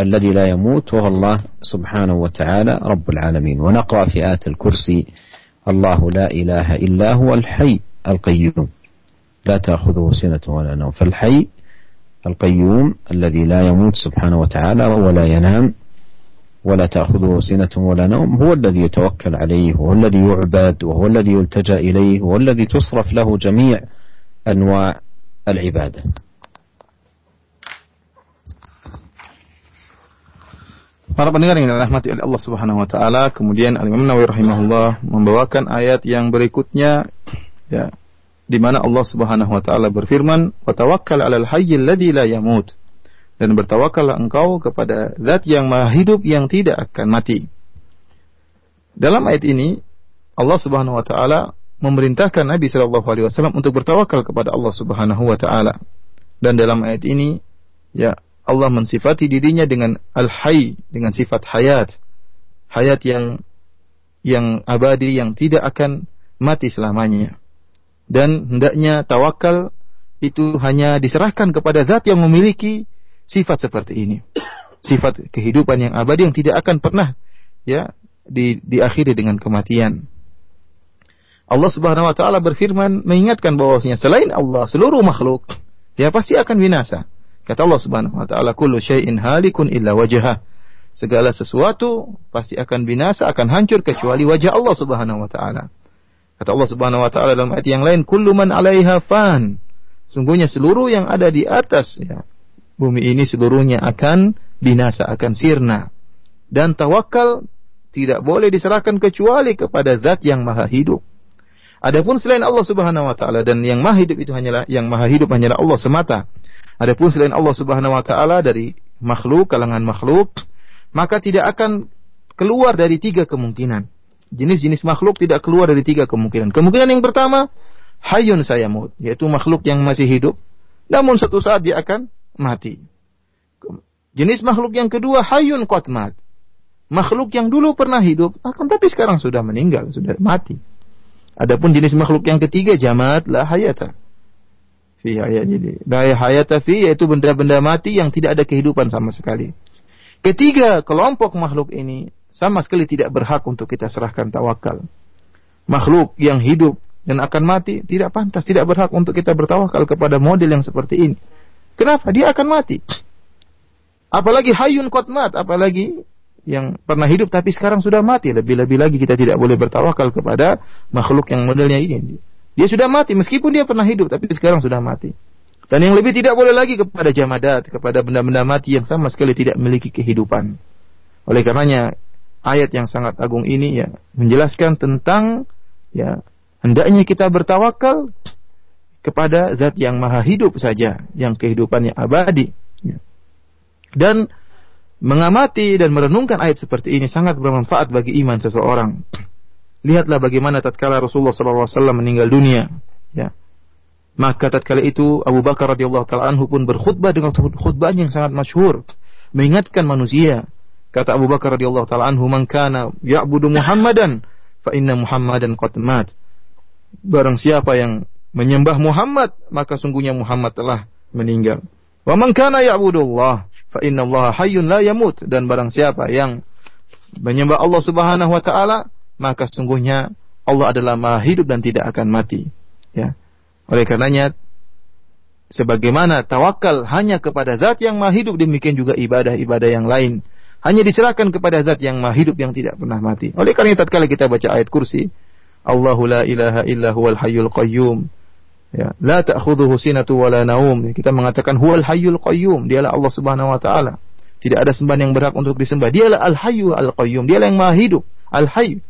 الذي لا يموت وهو الله سبحانه وتعالى رب العالمين. ونقرأ في آية الكرسي الله لا إله إلا هو الحي القيوم. لا تأخذه سنة ولا نوم. فالحي القيوم الذي لا يموت سبحانه وتعالى ولا ينام ولا تأخذه سنة ولا نوم. هو الذي يتوكل عليه وهو الذي يعبد وهو الذي يلتجأ إليه وهو الذي تصرف له جميع أنواع العبادة Para pendengar yang dirahmati oleh Allah Subhanahu wa taala, kemudian Al Imam Nawawi rahimahullah membawakan ayat yang berikutnya ya di mana Allah Subhanahu wa taala berfirman, "Wa tawakkal 'alal hayyil ladzi la yamut." Dan bertawakallah engkau kepada zat yang maha hidup yang tidak akan mati. Dalam ayat ini Allah Subhanahu wa taala memerintahkan Nabi Shallallahu Alaihi Wasallam untuk bertawakal kepada Allah Subhanahu Wa Taala. Dan dalam ayat ini, ya Allah mensifati dirinya dengan al-hayy, dengan sifat hayat, hayat yang yang abadi, yang tidak akan mati selamanya. Dan hendaknya tawakal itu hanya diserahkan kepada zat yang memiliki sifat seperti ini. Sifat kehidupan yang abadi yang tidak akan pernah ya di, diakhiri dengan kematian. Allah Subhanahu wa taala berfirman mengingatkan bahwasanya selain Allah seluruh makhluk dia pasti akan binasa. Kata Allah Subhanahu wa taala kullu syai'in halikun illa wajhah. segala sesuatu pasti akan binasa, akan hancur kecuali wajah Allah Subhanahu wa taala. Kata Allah Subhanahu wa taala dalam ayat yang lain, "Kullu man 'alaiha fan." Sungguhnya seluruh yang ada di atas ya, bumi ini seluruhnya akan binasa, akan sirna. Dan tawakal tidak boleh diserahkan kecuali kepada zat yang maha hidup. Adapun selain Allah Subhanahu wa taala dan yang maha hidup itu hanyalah yang maha hidup hanyalah Allah semata. Adapun selain Allah Subhanahu wa taala dari makhluk kalangan makhluk maka tidak akan keluar dari tiga kemungkinan. Jenis-jenis makhluk tidak keluar dari tiga kemungkinan. Kemungkinan yang pertama hayun sayamut yaitu makhluk yang masih hidup namun suatu saat dia akan mati. Jenis makhluk yang kedua hayun qatmat. Makhluk yang dulu pernah hidup akan tapi sekarang sudah meninggal, sudah mati. Adapun jenis makhluk yang ketiga jamat la hayata. Fi hayat jadi la hayata fi yaitu benda-benda mati yang tidak ada kehidupan sama sekali. Ketiga kelompok makhluk ini sama sekali tidak berhak untuk kita serahkan tawakal. Makhluk yang hidup dan akan mati tidak pantas, tidak berhak untuk kita bertawakal kepada model yang seperti ini. Kenapa? Dia akan mati. Apalagi hayun kotmat, apalagi yang pernah hidup tapi sekarang sudah mati. Lebih-lebih lagi kita tidak boleh bertawakal kepada makhluk yang modelnya ini. Dia sudah mati meskipun dia pernah hidup tapi sekarang sudah mati. Dan yang lebih tidak boleh lagi kepada jamadat, kepada benda-benda mati yang sama sekali tidak memiliki kehidupan. Oleh karenanya ayat yang sangat agung ini ya menjelaskan tentang ya hendaknya kita bertawakal kepada zat yang maha hidup saja, yang kehidupannya abadi. Ya. Dan mengamati dan merenungkan ayat seperti ini sangat bermanfaat bagi iman seseorang. Lihatlah bagaimana tatkala Rasulullah SAW meninggal dunia. Ya. Maka tatkala itu Abu Bakar radhiyallahu taala anhu pun berkhutbah dengan khutbah yang sangat masyhur, mengingatkan manusia. Kata Abu Bakar radhiyallahu taala anhu, "Man kana ya'budu Muhammadan, fa inna Muhammadan qad mat." Barang siapa yang menyembah Muhammad, maka sungguhnya Muhammad telah meninggal. Wa man kana ya'budullah, fa inna Allah hayyun la yamut. Dan barang siapa yang menyembah Allah Subhanahu wa taala maka sungguhnya Allah adalah Maha hidup dan tidak akan mati. Ya. Oleh karenanya sebagaimana tawakal hanya kepada zat yang Maha hidup demikian juga ibadah-ibadah yang lain hanya diserahkan kepada zat yang Maha hidup yang tidak pernah mati. Oleh karena tatkala kita baca ayat kursi Allahu la ilaha illa huwal hayyul qayyum Ya, la ta'khudhuhu sinatu wala naum. Kita mengatakan huwal hayyul qayyum, dialah Allah Subhanahu wa taala. Tidak ada sembahan yang berhak untuk disembah. Dialah al-hayyu al-qayyum, dialah yang maha hidup, al-hayy.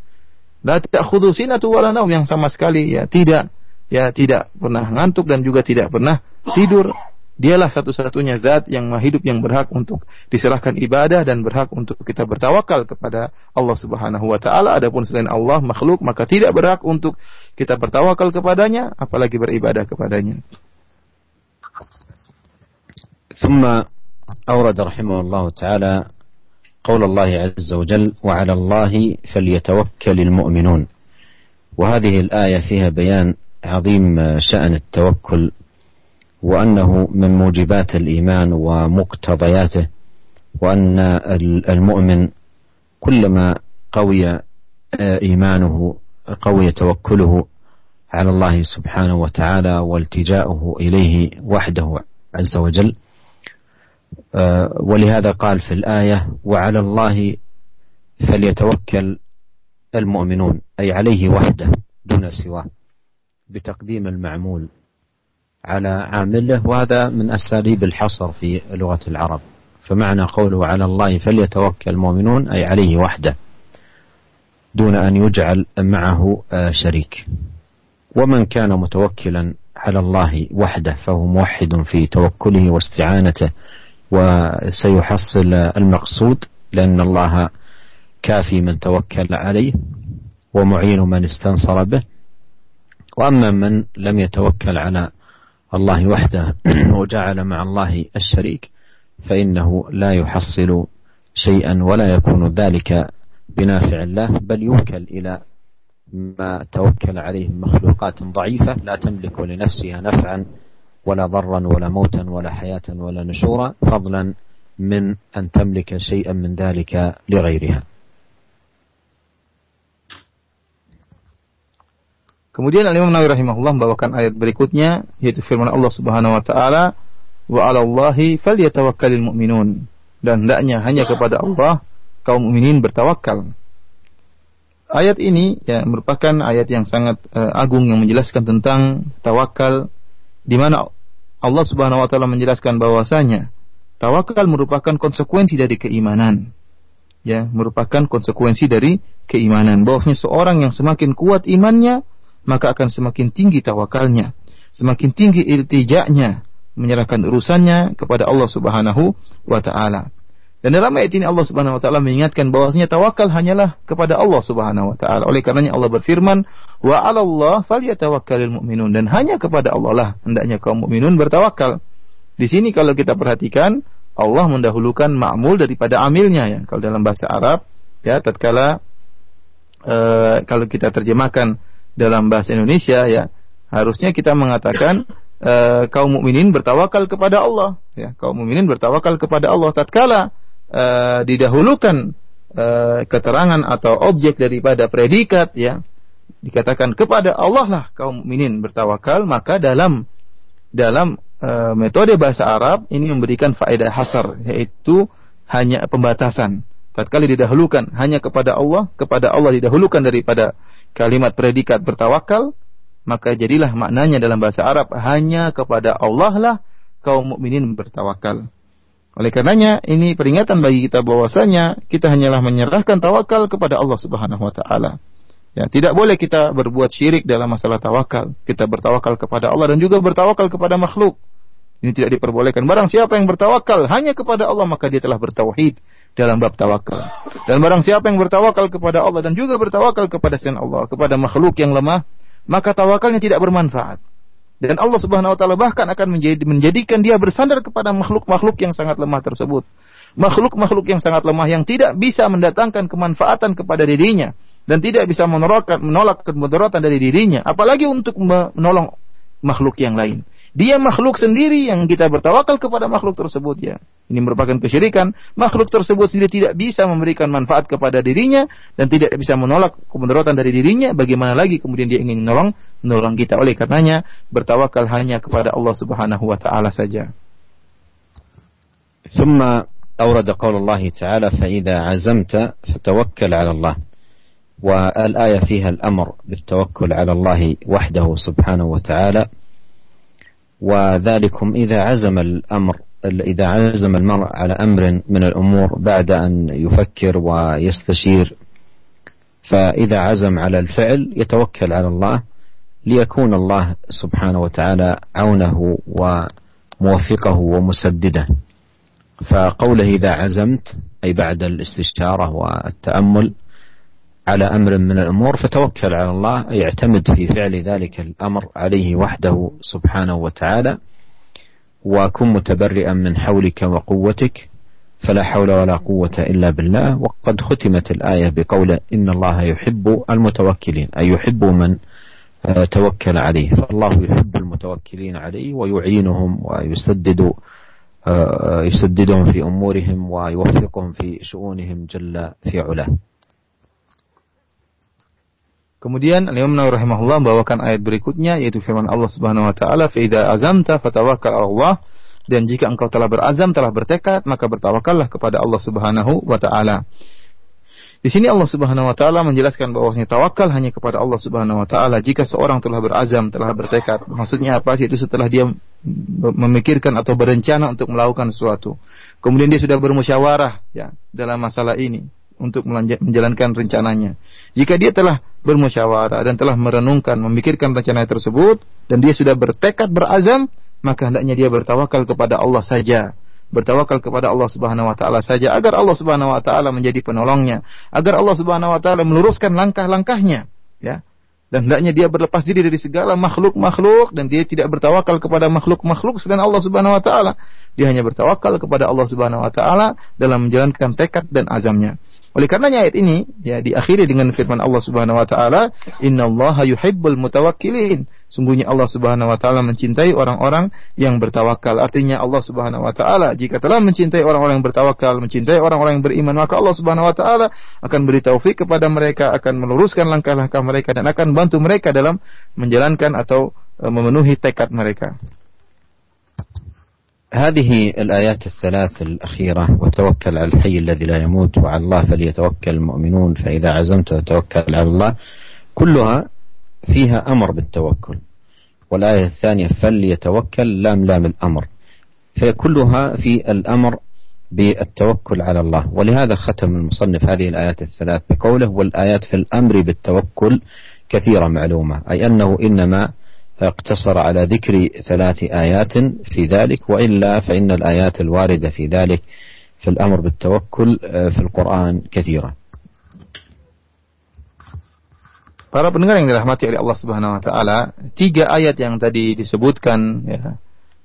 La ta'khudhu sinatu wala naum yang sama sekali ya tidak ya tidak pernah ngantuk dan juga tidak pernah tidur. Dialah satu-satunya zat yang maha hidup yang berhak untuk diserahkan ibadah dan berhak untuk kita bertawakal kepada Allah Subhanahu wa taala. Adapun selain Allah makhluk maka tidak berhak untuk kita bertawakal kepadanya apalagi beribadah kepadanya. ثم أورد رحمه الله تعالى قول الله عز وجل وعلى الله فليتوكل المؤمنون وهذه الآية فيها بيان عظيم شأن التوكل وأنه من موجبات الإيمان ومقتضياته وأن المؤمن كلما قوي إيمانه قوي توكله على الله سبحانه وتعالى والتجاؤه إليه وحده عز وجل. ولهذا قال في الآية وعلى الله فليتوكل المؤمنون أي عليه وحده دون سواه بتقديم المعمول. على عامله وهذا من أساليب الحصر في لغة العرب. فمعنى قوله على الله فليتوكل المؤمنون أي عليه وحده دون أن يجعل معه شريك. ومن كان متوكلا على الله وحده فهو موحد في توكله واستعانته وسيحصل المقصود لأن الله كافي من توكل عليه ومعين من استنصر به. وأما من لم يتوكل على الله وحده [clears throat] وجعل مع الله الشريك فإنه لا يحصل شيئا ولا يكون ذلك بنافع الله بل يوكل إلى ما توكل عليه مخلوقات ضعيفة لا تملك لنفسها نفعا ولا ضرا ولا موتا ولا حياة ولا نشورا فضلا من أن تملك شيئا من ذلك لغيرها. Kemudian Al Imam Nawawi rahimahullah membawakan ayat berikutnya yaitu firman Allah Subhanahu wa taala wa 'alallahi falyatawakkalul mu'minun dan hendaknya hanya kepada Allah kaum mukminin bertawakal. Ayat ini ya merupakan ayat yang sangat uh, agung yang menjelaskan tentang tawakal di mana Allah Subhanahu wa taala menjelaskan bahwasanya tawakal merupakan konsekuensi dari keimanan. Ya, merupakan konsekuensi dari keimanan. Bahwasanya seorang yang semakin kuat imannya, maka akan semakin tinggi tawakalnya, semakin tinggi iltijaknya, menyerahkan urusannya kepada Allah Subhanahu wa taala. Dan dalam ayat ini Allah Subhanahu wa taala mengingatkan bahwasanya tawakal hanyalah kepada Allah Subhanahu wa taala. Oleh karenanya Allah berfirman, "Wa 'alallah falyatawakkalul mu'minun." Dan hanya kepada Allah lah hendaknya kaum mukminun bertawakal. Di sini kalau kita perhatikan, Allah mendahulukan ma'mul daripada amilnya ya. Kalau dalam bahasa Arab, ya tatkala uh, kalau kita terjemahkan dalam bahasa Indonesia ya, harusnya kita mengatakan uh, kaum mukminin bertawakal kepada Allah ya. Kaum mukminin bertawakal kepada Allah tatkala uh, didahulukan uh, keterangan atau objek daripada predikat ya dikatakan kepada Allah lah kaum mukminin bertawakal maka dalam dalam uh, metode bahasa Arab ini memberikan faedah hasar yaitu hanya pembatasan tatkala didahulukan hanya kepada Allah kepada Allah didahulukan daripada kalimat predikat bertawakal maka jadilah maknanya dalam bahasa Arab hanya kepada Allah lah kaum mukminin bertawakal oleh karenanya ini peringatan bagi kita bahwasanya kita hanyalah menyerahkan tawakal kepada Allah Subhanahu wa taala. Ya, tidak boleh kita berbuat syirik dalam masalah tawakal. Kita bertawakal kepada Allah dan juga bertawakal kepada makhluk. Ini tidak diperbolehkan. Barang siapa yang bertawakal hanya kepada Allah maka dia telah bertauhid dalam bab tawakal. Dan barang siapa yang bertawakal kepada Allah dan juga bertawakal kepada selain Allah, kepada makhluk yang lemah, maka tawakalnya tidak bermanfaat. Dan Allah Subhanahu wa taala bahkan akan menjadi, menjadikan dia bersandar kepada makhluk-makhluk yang sangat lemah tersebut. Makhluk-makhluk yang sangat lemah yang tidak bisa mendatangkan kemanfaatan kepada dirinya dan tidak bisa menolak menolak kemudaratan dari dirinya, apalagi untuk menolong makhluk yang lain. Dia makhluk sendiri yang kita bertawakal kepada makhluk tersebut ya. Ini merupakan kesyirikan. Makhluk tersebut sendiri tidak bisa memberikan manfaat kepada dirinya dan tidak bisa menolak kemudaratan dari dirinya. Bagaimana lagi kemudian dia ingin menolong menolong kita. Oleh karenanya bertawakal hanya kepada Allah Subhanahu wa taala saja. ثم أورد قول الله تعالى فإذا عزمت فتوكل على الله والآية فيها الأمر بالتوكل على الله وحده سبحانه وتعالى وذلكم إذا عزم الأمر إذا عزم المرء على أمر من الأمور بعد أن يفكر ويستشير. فإذا عزم على الفعل يتوكل على الله ليكون الله سبحانه وتعالى عونه وموفقه ومسدده. فقوله إذا عزمت أي بعد الاستشارة والتأمل على أمر من الأمور فتوكل على الله يعتمد في فعل ذلك الأمر عليه وحده سبحانه وتعالى وكن متبرئا من حولك وقوتك فلا حول ولا قوة إلا بالله. وقد ختمت الآية بقول إن الله يحب المتوكلين أي يحب من آه، توكل عليه. فالله يحب المتوكلين عليه ويعينهم ويسدد آه، يسددهم في أمورهم ويوفقهم في شؤونهم جل في علاه. Kemudian Imam Nawawi rahimahullah membawakan ayat berikutnya yaitu firman Allah Subhanahu wa taala, "Fa idza azamta fatawakkal 'ala Allah." Dan jika engkau telah berazam, telah bertekad, maka bertawakallah kepada Allah Subhanahu wa taala. Di sini Allah Subhanahu wa taala menjelaskan bahwasanya tawakal hanya kepada Allah Subhanahu wa taala jika seorang telah berazam, telah bertekad. Maksudnya apa? Yaitu setelah dia memikirkan atau berencana untuk melakukan sesuatu. Kemudian dia sudah bermusyawarah ya dalam masalah ini untuk menjalankan rencananya. Jika dia telah bermusyawarah dan telah merenungkan, memikirkan rencana tersebut dan dia sudah bertekad berazam, maka hendaknya dia bertawakal kepada Allah saja. Bertawakal kepada Allah Subhanahu wa taala saja agar Allah Subhanahu wa taala menjadi penolongnya, agar Allah Subhanahu wa taala meluruskan langkah-langkahnya, ya. Dan hendaknya dia berlepas diri dari segala makhluk-makhluk dan dia tidak bertawakal kepada makhluk-makhluk selain Allah Subhanahu wa taala. Dia hanya bertawakal kepada Allah Subhanahu wa taala dalam menjalankan tekad dan azamnya. Oleh karenanya ayat ini ya diakhiri dengan firman Allah Subhanahu wa taala, "Innallaha yuhibbul mutawakkilin." Sungguhnya Allah Subhanahu wa taala mencintai orang-orang yang bertawakal. Artinya Allah Subhanahu wa taala jika telah mencintai orang-orang yang bertawakal, mencintai orang-orang yang beriman, maka Allah Subhanahu wa taala akan beri taufik kepada mereka, akan meluruskan langkah-langkah mereka dan akan bantu mereka dalam menjalankan atau e, memenuhi tekad mereka. هذه الآيات الثلاث الأخيرة وتوكل على الحي الذي لا يموت وعلى الله فليتوكل المؤمنون فإذا عزمت وتوكل على الله. كلها فيها أمر بالتوكل. والآية الثانية فليتوكل لام لام الأمر. فكلها في الأمر بالتوكل على الله. ولهذا ختم المصنف هذه الآيات الثلاث بقوله والآيات في الأمر بالتوكل كثيرة معلومة أي أنه إنما اقتصر على ذكر ثلاث آيات في ذلك وإلا فإن الآيات الواردة في ذلك في الأمر بالتوكل في القرآن كثيرة Para pendengar yang dirahmati oleh Allah Subhanahu wa taala, tiga ayat yang tadi disebutkan ya,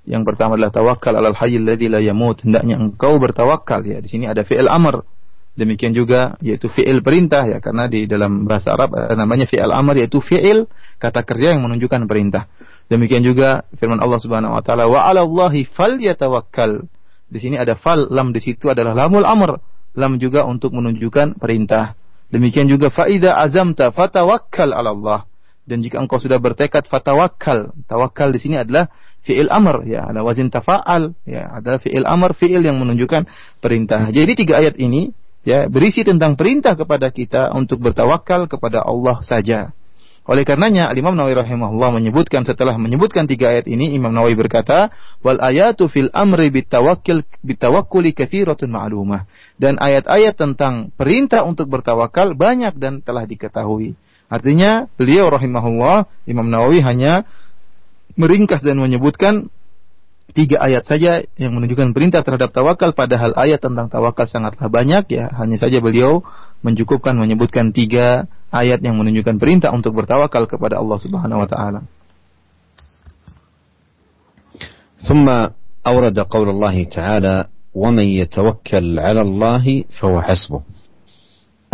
Yang pertama adalah tawakal alal hayyil ladzi la yamut. Hendaknya engkau bertawakal ya. Di sini ada fi'il amr. Demikian juga yaitu fi'il perintah ya karena di dalam bahasa Arab eh, namanya fi'il amr yaitu fi'il kata kerja yang menunjukkan perintah. Demikian juga firman Allah Subhanahu wa taala wa 'alallahi falyatawakkal. Di sini ada fal, lam di situ adalah lamul amr. Lam juga untuk menunjukkan perintah. Demikian juga faida azamta fatawakkal 'ala Allah. Dan jika engkau sudah bertekad fatawakkal. Tawakal di sini adalah fi'il amr ya ada wazin tafa'al ya adalah fi'il amr fi'il yang menunjukkan perintah. Jadi tiga ayat ini ya berisi tentang perintah kepada kita untuk bertawakal kepada Allah saja. Oleh karenanya Imam Nawawi rahimahullah menyebutkan setelah menyebutkan tiga ayat ini Imam Nawawi berkata wal ayatu fil amri bitawakkul bitawakkuli katsiratun ma'lumah dan ayat-ayat tentang perintah untuk bertawakal banyak dan telah diketahui. Artinya beliau rahimahullah Imam Nawawi hanya meringkas dan menyebutkan tiga ayat saja yang menunjukkan perintah terhadap tawakal padahal ayat tentang tawakal sangatlah banyak ya hanya saja beliau mencukupkan menyebutkan tiga ayat yang menunjukkan perintah untuk bertawakal kepada Allah Subhanahu wa taala. ثم أورد قول الله تعالى ومن يتوكل على الله فهو حسبه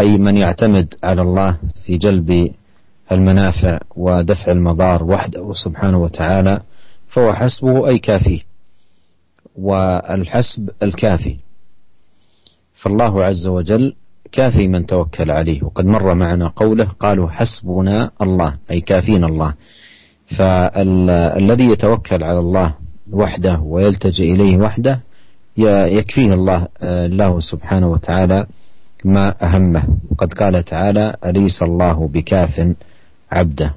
أي من يعتمد على الله في جلب المنافع ودفع المضار وحده سبحانه وتعالى فهو حسبه أي كافيه والحسب الكافي. فالله عز وجل كافي من توكل عليه. وقد مر معنا قوله قالوا حسبنا الله أي كافينا الله. فالذي يتوكل على الله وحده ويلتجئ إليه وحده يكفيه الله الله سبحانه وتعالى ما أهمه. وقد قال تعالى أليس الله بكاف abda.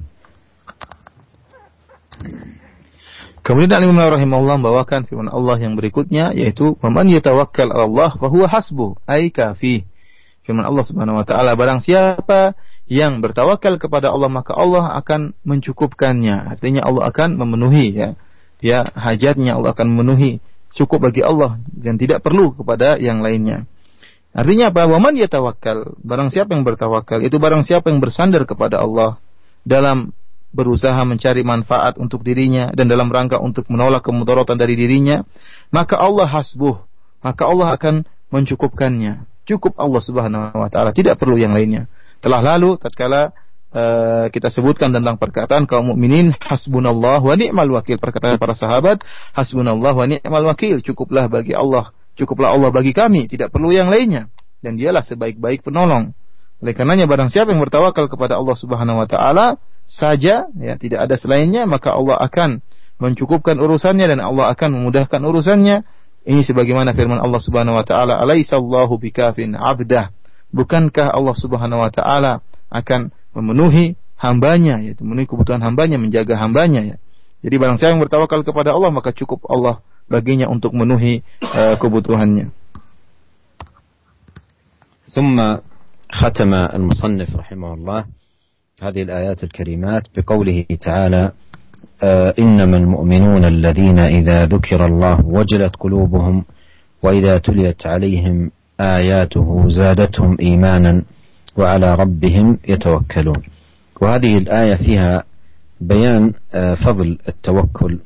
Kemudian Imam Nawawi rahimahullah membawakan firman Allah yang berikutnya yaitu man yatawakkal 'ala Allah fa huwa hasbuh ay kafi. Firman Allah Subhanahu wa taala barang siapa yang bertawakal kepada Allah maka Allah akan mencukupkannya. Artinya Allah akan memenuhi ya. Ya hajatnya Allah akan memenuhi cukup bagi Allah dan tidak perlu kepada yang lainnya. Artinya apa? Waman yatawakkal. Barang siapa yang bertawakal itu barang siapa yang bersandar kepada Allah dalam berusaha mencari manfaat untuk dirinya dan dalam rangka untuk menolak kemudaratan dari dirinya, maka Allah hasbuh, maka Allah akan mencukupkannya. Cukup Allah Subhanahu wa taala, tidak perlu yang lainnya. Telah lalu tatkala uh, kita sebutkan tentang perkataan kaum mukminin hasbunallah wa ni'mal wakil perkataan para sahabat hasbunallah wa ni'mal wakil cukuplah bagi Allah cukuplah Allah bagi kami tidak perlu yang lainnya dan dialah sebaik-baik penolong oleh karenanya barang siapa yang bertawakal kepada Allah Subhanahu wa taala saja ya tidak ada selainnya maka Allah akan mencukupkan urusannya dan Allah akan memudahkan urusannya. Ini sebagaimana firman Allah Subhanahu wa taala, "Alaisallahu bikafin 'abdah." Bukankah Allah Subhanahu wa taala akan memenuhi hambanya yaitu memenuhi kebutuhan hambanya, menjaga hambanya ya. Jadi barang siapa yang bertawakal kepada Allah maka cukup Allah baginya untuk memenuhi uh, kebutuhannya. ثم ختم المصنف رحمه الله هذه الآيات الكريمات بقوله تعالى آه إنما المؤمنون الذين إذا ذكر الله وجلت قلوبهم وإذا تليت عليهم آياته زادتهم إيمانا وعلى ربهم يتوكلون. وهذه الآية فيها بيان آه فضل التوكل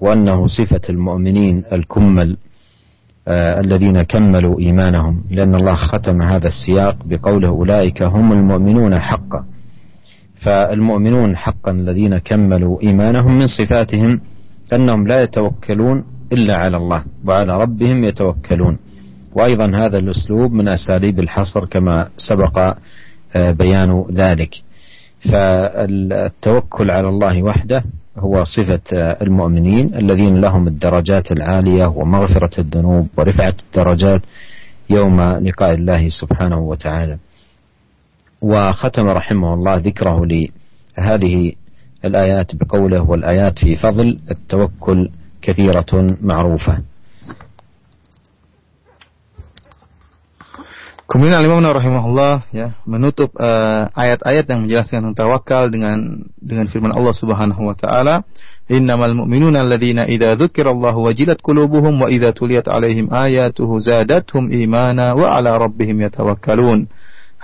وأنه صفة المؤمنين الكمل الذين كملوا إيمانهم لأن الله ختم هذا السياق بقوله أولئك هم المؤمنون حقا. فالمؤمنون حقا الذين كملوا إيمانهم من صفاتهم أنهم لا يتوكلون إلا على الله وعلى ربهم يتوكلون. وأيضا هذا الأسلوب من أساليب الحصر كما سبق بيان ذلك. فالتوكل على الله وحده هو صفة المؤمنين الذين لهم الدرجات العالية ومغفرة الذنوب ورفعة الدرجات يوم لقاء الله سبحانه وتعالى. وختم رحمه الله ذكره لهذه الآيات بقوله والآيات في فضل التوكل كثيرة معروفة. Kemudian Imam rahimahullah ya menutup uh, ayat-ayat uh, yang menjelaskan tentang tawakal dengan dengan firman Allah Subhanahu wa taala, "Innamal mu'minuna alladzina idza dzukirallahu wajilat qulubuhum wa idza tuliyat alaihim ayatuhu zadatuhum imana wa ala rabbihim yatawakkalun."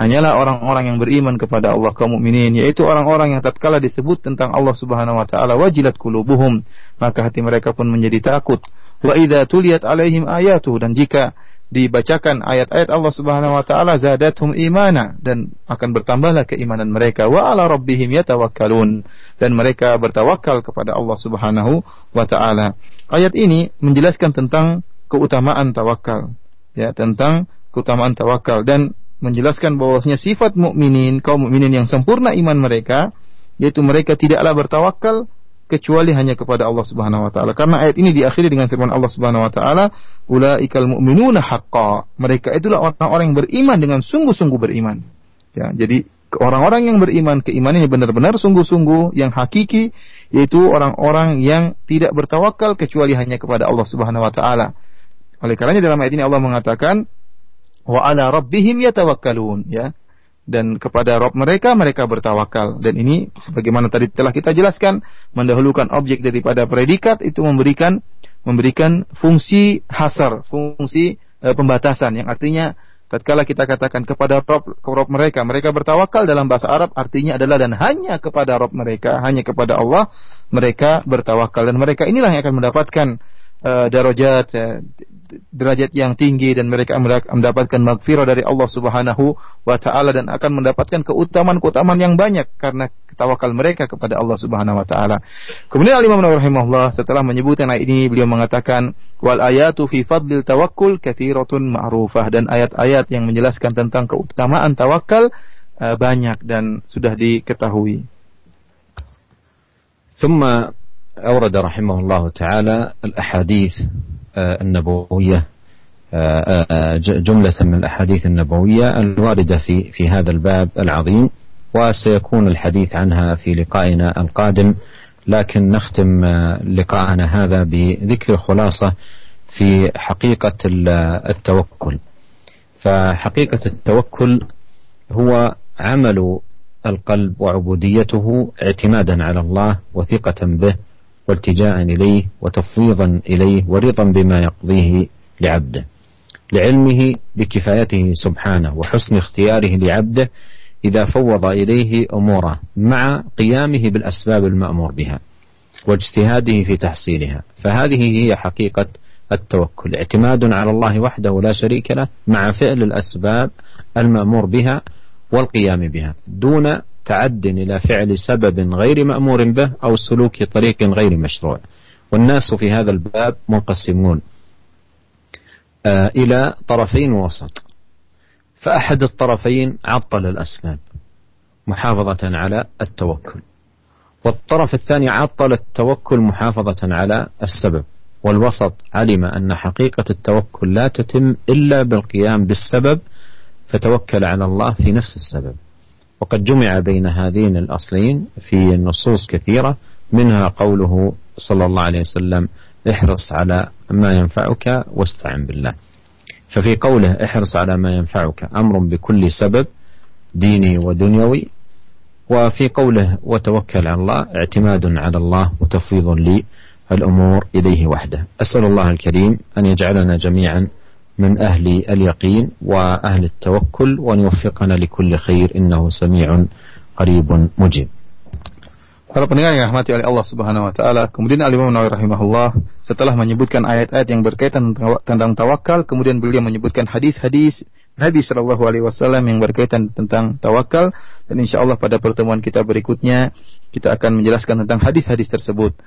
Hanyalah orang-orang yang beriman kepada Allah kaum mukminin yaitu orang-orang yang tatkala disebut tentang Allah Subhanahu wa taala wajilat qulubuhum maka hati mereka pun menjadi takut wa idza tuliyat alaihim ayatuhu dan jika dibacakan ayat-ayat Allah Subhanahu wa taala zadathum imana. Dan akan bertambahlah keimanan mereka. Wa ala rabbihim yatawakkalun. Dan mereka bertawakal kepada Allah Subhanahu wa taala. Ayat ini menjelaskan tentang keutamaan tawakal. Ya tentang keutamaan tawakal. Dan menjelaskan bahwasanya sifat mukminin kaum mukminin yang sempurna iman mereka yaitu mereka tidaklah bertawakal kecuali hanya kepada Allah Subhanahu wa taala. Karena ayat ini diakhiri dengan firman Allah Subhanahu wa taala, "Ulaikal mu'minuna haqqan." Mereka itulah orang-orang yang beriman dengan sungguh-sungguh beriman. Ya, jadi orang-orang yang beriman keimanannya benar-benar sungguh-sungguh yang hakiki yaitu orang-orang yang tidak bertawakal kecuali hanya kepada Allah Subhanahu wa taala. Oleh karenanya dalam ayat ini Allah mengatakan wa ala rabbihim yatawakkalun ya dan kepada Rob mereka mereka bertawakal. Dan ini sebagaimana tadi telah kita jelaskan mendahulukan objek daripada predikat itu memberikan memberikan fungsi hasar fungsi e, pembatasan. Yang artinya tatkala kita katakan kepada Rob, Rob mereka mereka bertawakal dalam bahasa Arab artinya adalah dan hanya kepada Rob mereka hanya kepada Allah mereka bertawakal. Dan mereka inilah yang akan mendapatkan uh, darajat uh, derajat yang tinggi dan mereka mendapatkan magfirah dari Allah Subhanahu wa taala dan akan mendapatkan keutamaan-keutamaan yang banyak karena tawakal mereka kepada Allah Subhanahu wa taala. Kemudian Al Imam rahimahullah setelah menyebutkan ayat ini beliau mengatakan wal ayatu fi fadlil tawakkul katsiratun ma'rufah dan ayat-ayat yang menjelaskan tentang keutamaan tawakal uh, banyak dan sudah diketahui. ثم أورد رحمه الله تعالى الأحاديث آه، النبوية آه، آه، جملة من الأحاديث النبوية الواردة في في هذا الباب العظيم وسيكون الحديث عنها في لقائنا القادم لكن نختم لقاءنا هذا بذكر خلاصة في حقيقة التوكل. فحقيقة التوكل هو عمل القلب وعبوديته اعتمادا على الله وثقة به والتجاء إليه وتفويضا إليه ورضا بما يقضيه لعبده لعلمه بكفايته سبحانه وحسن اختياره لعبده إذا فوض إليه أموره مع قيامه بالأسباب المأمور بها واجتهاده في تحصيلها. فهذه هي حقيقة التوكل. اعتماد على الله وحده لا شريك له مع فعل الأسباب المأمور بها والقيام بها. دون تعد إلى فعل سبب غير مأمور به أو سلوك طريق غير مشروع. والناس في هذا الباب منقسمون. آه، إلى طرفين وسط فأحد الطرفين عطل الأسباب محافظة على التوكل. والطرف الثاني عطل التوكل محافظة على السبب. والوسط علم أن حقيقة التوكل لا تتم إلا بالقيام بالسبب فتوكل على الله في نفس السبب. وقد جمع بين هذين الأصلين في نصوص كثيرة منها قوله صلى الله عليه وسلم احرص على ما ينفعك واستعن بالله. ففي قوله احرص على ما ينفعك أمر بكل سبب ديني ودنيوي. وفي قوله وتوكل على الله اعتماد على الله وتفويض للأمور إليه وحده. أسأل الله الكريم أن يجعلنا جميعا من أهل اليقين وأهل التوكل وأن يوفقنا لكل خير إنه سميع قريب مجيب Para pendengar yang rahmati oleh Allah Subhanahu wa taala, kemudian Al Imam Nawawi rahimahullah setelah menyebutkan ayat-ayat yang berkaitan tentang tawakal, kemudian beliau menyebutkan hadis-hadis Nabi Shallallahu alaihi wasallam yang berkaitan tentang tawakal dan insyaallah pada pertemuan kita berikutnya kita akan menjelaskan tentang hadis-hadis tersebut.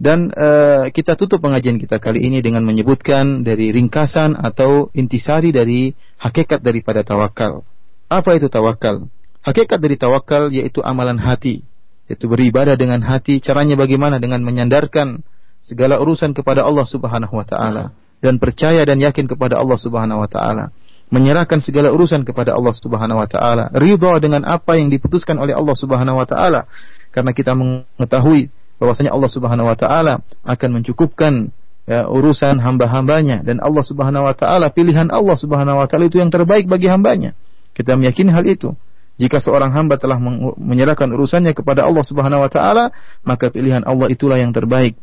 Dan uh, kita tutup pengajian kita kali ini dengan menyebutkan dari ringkasan atau intisari dari hakikat daripada tawakal. Apa itu tawakal? Hakikat dari tawakal yaitu amalan hati. yaitu beribadah dengan hati. Caranya bagaimana? Dengan menyandarkan segala urusan kepada Allah Subhanahu wa taala dan percaya dan yakin kepada Allah Subhanahu wa taala. Menyerahkan segala urusan kepada Allah Subhanahu wa taala. Ridha dengan apa yang diputuskan oleh Allah Subhanahu wa taala. Karena kita mengetahui bahwasanya Allah Subhanahu wa taala akan mencukupkan ya, urusan hamba-hambanya dan Allah Subhanahu wa taala pilihan Allah Subhanahu wa taala itu yang terbaik bagi hambanya. Kita meyakini hal itu. Jika seorang hamba telah menyerahkan urusannya kepada Allah Subhanahu wa taala, maka pilihan Allah itulah yang terbaik.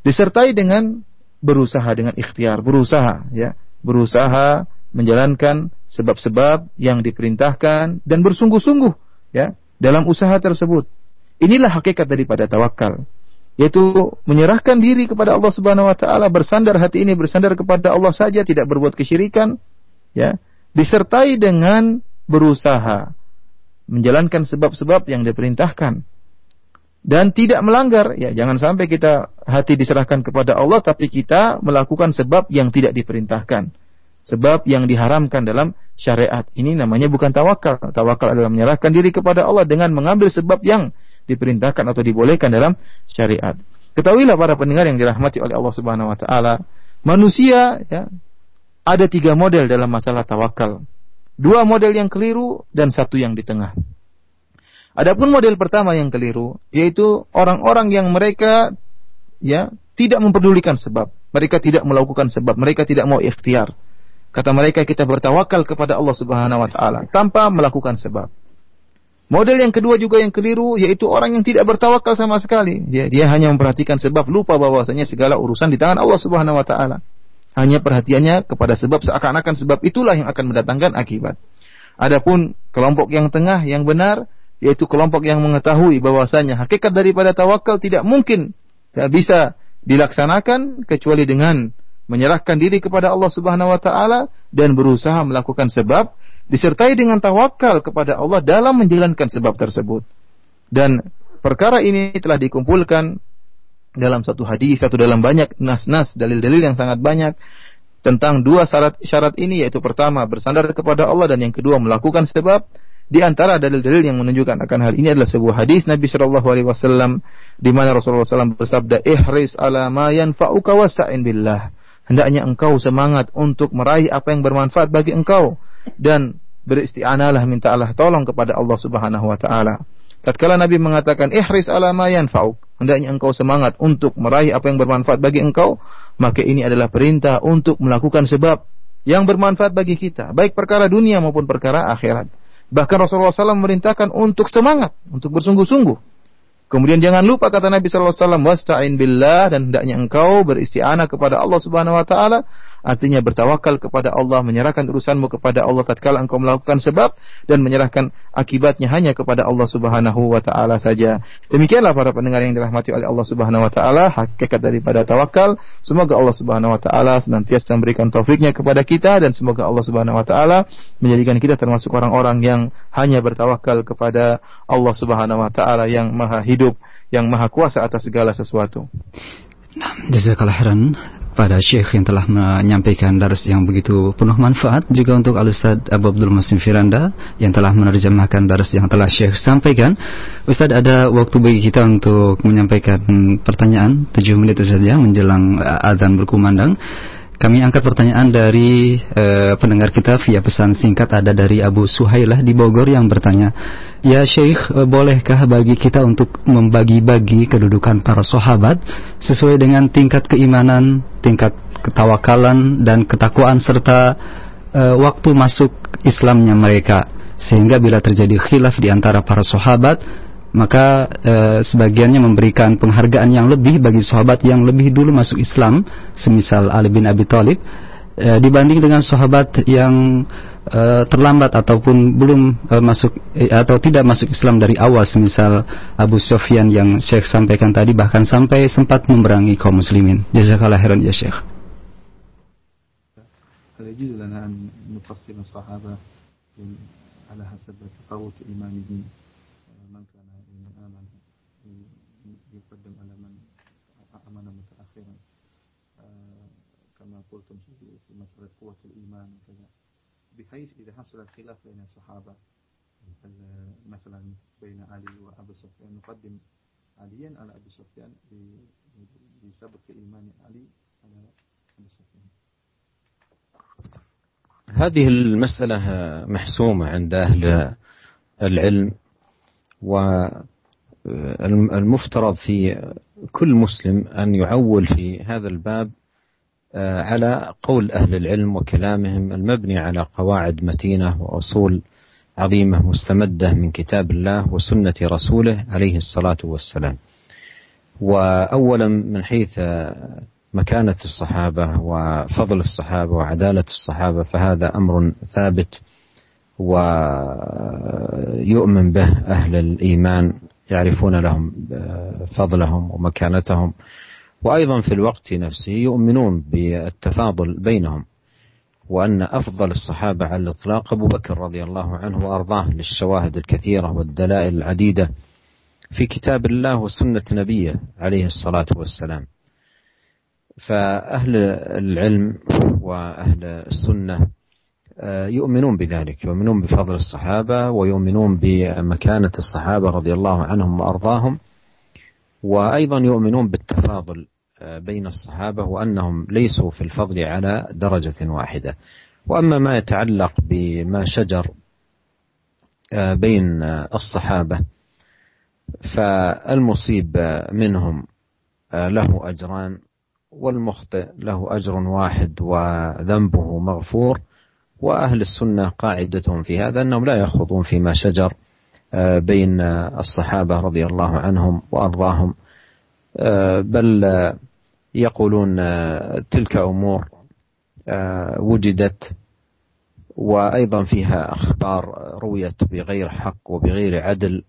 Disertai dengan berusaha dengan ikhtiar, berusaha ya, berusaha menjalankan sebab-sebab yang diperintahkan dan bersungguh-sungguh ya dalam usaha tersebut. Inilah hakikat daripada tawakal yaitu menyerahkan diri kepada Allah Subhanahu wa taala, bersandar hati ini bersandar kepada Allah saja, tidak berbuat kesyirikan, ya, disertai dengan berusaha menjalankan sebab-sebab yang diperintahkan. Dan tidak melanggar ya jangan sampai kita hati diserahkan kepada Allah tapi kita melakukan sebab yang tidak diperintahkan. Sebab yang diharamkan dalam syariat. Ini namanya bukan tawakal tawakal adalah menyerahkan diri kepada Allah dengan mengambil sebab yang diperintahkan atau dibolehkan dalam syariat ketahuilah para pendengar yang dirahmati oleh Allah Subhanahu wa taala manusia ya ada tiga model dalam masalah tawakal Dua model yang keliru dan satu yang di tengah. Adapun model pertama yang keliru yaitu orang-orang yang mereka ya tidak memperdulikan sebab. Mereka tidak melakukan sebab, mereka tidak mau ikhtiar. Kata mereka kita bertawakal kepada Allah Subhanahu wa taala tanpa melakukan sebab. Model yang kedua juga yang keliru yaitu orang yang tidak bertawakal sama sekali. Dia dia hanya memperhatikan sebab, lupa bahwasanya segala urusan di tangan Allah Subhanahu wa taala. Hanya perhatiannya kepada sebab seakan-akan sebab itulah yang akan mendatangkan akibat. Adapun kelompok yang tengah yang benar yaitu kelompok yang mengetahui bahwasanya hakikat daripada tawakal tidak mungkin tidak bisa dilaksanakan kecuali dengan menyerahkan diri kepada Allah Subhanahu wa taala dan berusaha melakukan sebab disertai dengan tawakal kepada Allah dalam menjalankan sebab tersebut. Dan perkara ini telah dikumpulkan dalam satu hadis atau dalam banyak nas-nas dalil-dalil yang sangat banyak tentang dua syarat syarat ini yaitu pertama bersandar kepada Allah dan yang kedua melakukan sebab di antara dalil-dalil yang menunjukkan akan hal ini adalah sebuah hadis Nabi Shallallahu Alaihi Wasallam di mana Rasulullah SAW bersabda, "Ihris ala ma yanfa'uka wasta'in billah." Hendaknya engkau semangat untuk meraih apa yang bermanfaat bagi engkau. Dan beristi'analah minta Allah tolong kepada Allah Subhanahu wa taala. Tatkala Nabi mengatakan ihris ala ma yanfa'uk, hendaknya engkau semangat untuk meraih apa yang bermanfaat bagi engkau, maka ini adalah perintah untuk melakukan sebab yang bermanfaat bagi kita, baik perkara dunia maupun perkara akhirat. Bahkan Rasulullah SAW memerintahkan untuk semangat, untuk bersungguh-sungguh Kemudian jangan lupa kata Nabi sallallahu alaihi wasallam wasta'in billah dan hendaknya engkau beristi'anah kepada Allah Subhanahu wa taala artinya bertawakal kepada Allah menyerahkan urusanmu kepada Allah tatkala engkau melakukan sebab dan menyerahkan akibatnya hanya kepada Allah Subhanahu wa taala saja. Demikianlah para pendengar yang dirahmati oleh Allah Subhanahu wa taala hakikat daripada tawakal. Semoga Allah Subhanahu wa taala senantiasa memberikan taufiknya kepada kita dan semoga Allah Subhanahu wa taala menjadikan kita termasuk orang-orang yang hanya bertawakal kepada Allah Subhanahu wa taala yang Maha hidup yang maha kuasa atas segala sesuatu. Nah, jazakallah khairan pada Syekh yang telah menyampaikan daras yang begitu penuh manfaat juga untuk Al-Ustaz Abu Abdul Masim Firanda yang telah menerjemahkan daras yang telah Syekh sampaikan. Ustaz ada waktu bagi kita untuk menyampaikan pertanyaan 7 menit saja menjelang azan berkumandang. Kami angkat pertanyaan dari uh, pendengar kita via pesan singkat ada dari Abu Suhailah di Bogor yang bertanya, "Ya Syekh, uh, bolehkah bagi kita untuk membagi-bagi kedudukan para sahabat sesuai dengan tingkat keimanan, tingkat ketawakalan dan ketakwaan serta uh, waktu masuk Islamnya mereka?" Sehingga bila terjadi khilaf di antara para sahabat, maka e, sebagiannya memberikan penghargaan yang lebih bagi sahabat yang lebih dulu masuk Islam, semisal Ali bin Abi Thalib, e, dibanding dengan sahabat yang e, terlambat ataupun belum e, masuk e, atau tidak masuk Islam dari awal, semisal Abu Sufyan yang Syekh sampaikan tadi bahkan sampai sempat memerangi kaum muslimin. Jazakallah khairan ya Syekh. على حسب تفاوت إيمانهم قوة الإيمان وكذا. بحيث إذا حصل الخلاف بين الصحابة مثلا بين علي وأبو سفيان نقدم عليا على أبي سفيان بسبب إيمان علي على أبي سفيان. هذه المسألة محسومة عند أهل العلم والمفترض في كل مسلم أن يعول في هذا الباب آه، على قول أهل العلم وكلامهم المبني على قواعد متينة وأصول عظيمة مستمدة من كتاب الله وسنة رسوله عليه الصلاة والسلام. وأولا من حيث مكانة الصحابة وفضل الصحابة وعدالة الصحابة فهذا أمر ثابت ويؤمن به أهل الإيمان يعرفون لهم فضلهم ومكانتهم. وأيضا في الوقت نفسه يؤمنون بالتفاضل بينهم وأن أفضل الصحابة على الإطلاق أبو بكر رضي الله عنه وأرضاه للشواهد الكثيرة والدلائل العديدة في كتاب الله وسنة نبيه عليه الصلاة والسلام. فأهل العلم وأهل السنة آه، يؤمنون بذلك يؤمنون بفضل الصحابة ويؤمنون بمكانة الصحابة رضي الله عنهم وأرضاهم وأيضا يؤمنون بالتفاضل آه، بين الصحابة وأنهم ليسوا في الفضل على درجة واحدة. وأما ما يتعلق بما شجر آه، بين الصحابة فالمصيب منهم له أجران والمخطئ له أجر واحد وذنبه مغفور وأهل السنة قاعدتهم في هذا أنهم لا يخوضون فيما شجر آه، بين الصحابة رضي الله عنهم وأرضاهم آه، بل يقولون آه، تلك أمور وجدت وأيضا فيها أخبار رويت بغير حق وبغير عدل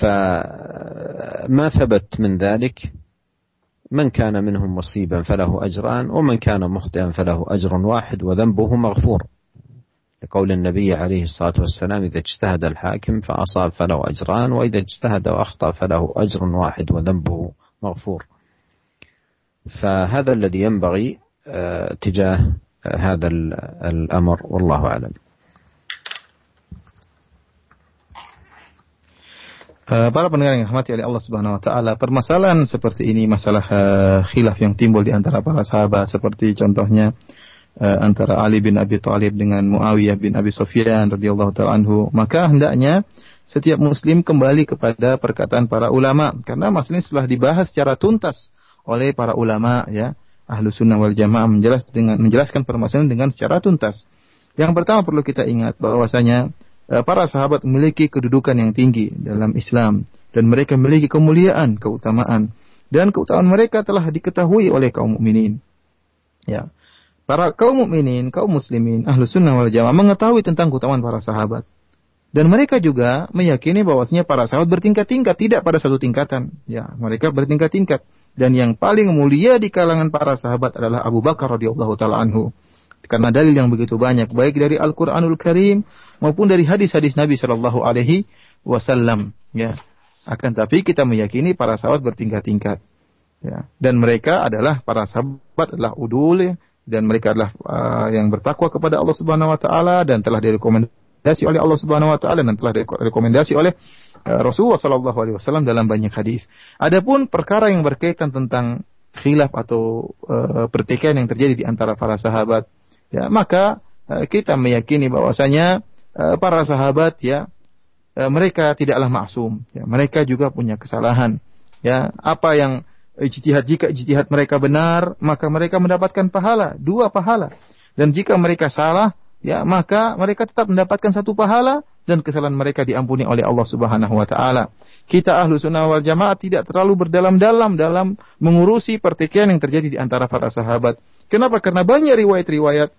فما ثبت من ذلك؟ من كان منهم مصيبا فله أجران ومن كان مخطئا فله أجر واحد وذنبه مغفور. لقول النبي عليه الصلاة والسلام إذا اجتهد الحاكم فأصاب فله أجران وإذا اجتهد وأخطأ فله أجر واحد وذنبه مغفور. فهذا الذي ينبغي آه، تجاه هذا الأمر والله أعلم. Uh, para pendengar yang dirahmati oleh Allah Subhanahu wa taala, permasalahan seperti ini masalah uh, khilaf yang timbul di antara para sahabat seperti contohnya uh, antara Ali bin Abi Thalib dengan Muawiyah bin Abi Sufyan radhiyallahu taala anhu, maka hendaknya setiap muslim kembali kepada perkataan para ulama karena masalah ini sudah dibahas secara tuntas oleh para ulama ya ahlu sunnah wal jamaah menjelas dengan menjelaskan permasalahan dengan secara tuntas. Yang pertama perlu kita ingat bahwasanya Eh, para sahabat memiliki kedudukan yang tinggi dalam Islam dan mereka memiliki kemuliaan, keutamaan dan keutamaan mereka telah diketahui oleh kaum mukminin. Ya. Para kaum mukminin, kaum muslimin, ahlu sunnah wal jamaah mengetahui tentang keutamaan para sahabat. Dan mereka juga meyakini bahwasanya para sahabat bertingkat-tingkat, tidak pada satu tingkatan. Ya, mereka bertingkat-tingkat. Dan yang paling mulia di kalangan para sahabat adalah Abu Bakar radhiyallahu taala anhu karena dalil yang begitu banyak baik dari Al-Qur'anul Karim maupun dari hadis-hadis Nabi Shallallahu alaihi wasallam ya. Akan tapi kita meyakini para sahabat bertingkat-tingkat ya. Dan mereka adalah para sahabat adalah udul ya, dan mereka adalah uh, yang bertakwa kepada Allah Subhanahu wa taala dan telah direkomendasi oleh Allah Subhanahu wa taala dan telah direkomendasi oleh uh, Rasulullah sallallahu alaihi wasallam dalam banyak hadis. Adapun perkara yang berkaitan tentang khilaf atau uh, pertikaian yang terjadi di antara para sahabat ya maka uh, kita meyakini bahwasanya uh, para sahabat ya uh, mereka tidaklah maksum ya mereka juga punya kesalahan ya apa yang ijtihad jika ijtihad mereka benar maka mereka mendapatkan pahala dua pahala dan jika mereka salah ya maka mereka tetap mendapatkan satu pahala dan kesalahan mereka diampuni oleh Allah Subhanahu wa taala. Kita ahlu sunnah wal jamaah tidak terlalu berdalam-dalam dalam mengurusi pertikaian yang terjadi di antara para sahabat. Kenapa? Karena banyak riwayat-riwayat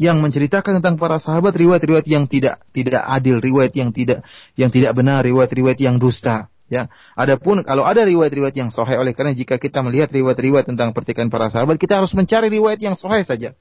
yang menceritakan tentang para sahabat riwayat-riwayat yang tidak tidak adil, riwayat yang tidak yang tidak benar, riwayat-riwayat yang dusta. Ya, adapun kalau ada riwayat-riwayat yang sahih oleh karena jika kita melihat riwayat-riwayat tentang pertikaian para sahabat, kita harus mencari riwayat yang sahih saja.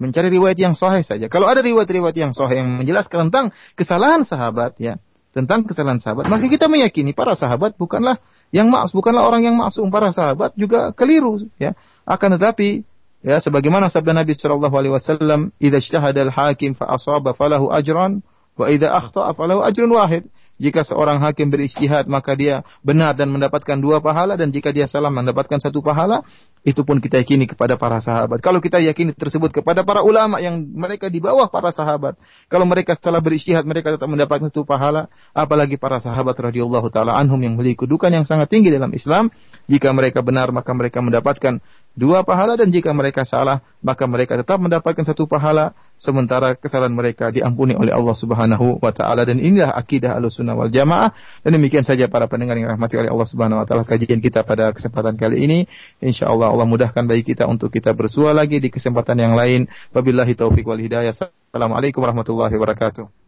Mencari riwayat yang sahih saja. Kalau ada riwayat-riwayat yang sahih yang menjelaskan tentang kesalahan sahabat, ya, tentang kesalahan sahabat, maka kita meyakini para sahabat bukanlah yang maksum, bukanlah orang yang maksum. Para sahabat juga keliru, ya. Akan tetapi Ya, sebagaimana sabda Nabi sallallahu alaihi wasallam, "Idza ijtahada al-hakim fa asaba falahu ajran Wa idza akhta'a falahu ajrun wahid. Jika seorang hakim beristihad maka dia benar dan mendapatkan dua pahala dan jika dia salah mendapatkan satu pahala itu pun kita yakini kepada para sahabat. Kalau kita yakini tersebut kepada para ulama yang mereka di bawah para sahabat, kalau mereka setelah beristihad mereka tetap mendapatkan satu pahala, apalagi para sahabat radhiyallahu taala anhum yang memiliki kedudukan yang sangat tinggi dalam Islam, jika mereka benar maka mereka mendapatkan dua pahala dan jika mereka salah maka mereka tetap mendapatkan satu pahala sementara kesalahan mereka diampuni oleh Allah Subhanahu wa taala. Dan inilah akidah Ahlussunnah wal Jamaah. Dan demikian saja para pendengar yang rahmati oleh Allah Subhanahu wa taala kajian kita pada kesempatan kali ini. Insyaallah Allah mudahkan bagi kita untuk kita bersua lagi di kesempatan yang lain. Wabillahi taufik wal hidayah. Assalamualaikum warahmatullahi wabarakatuh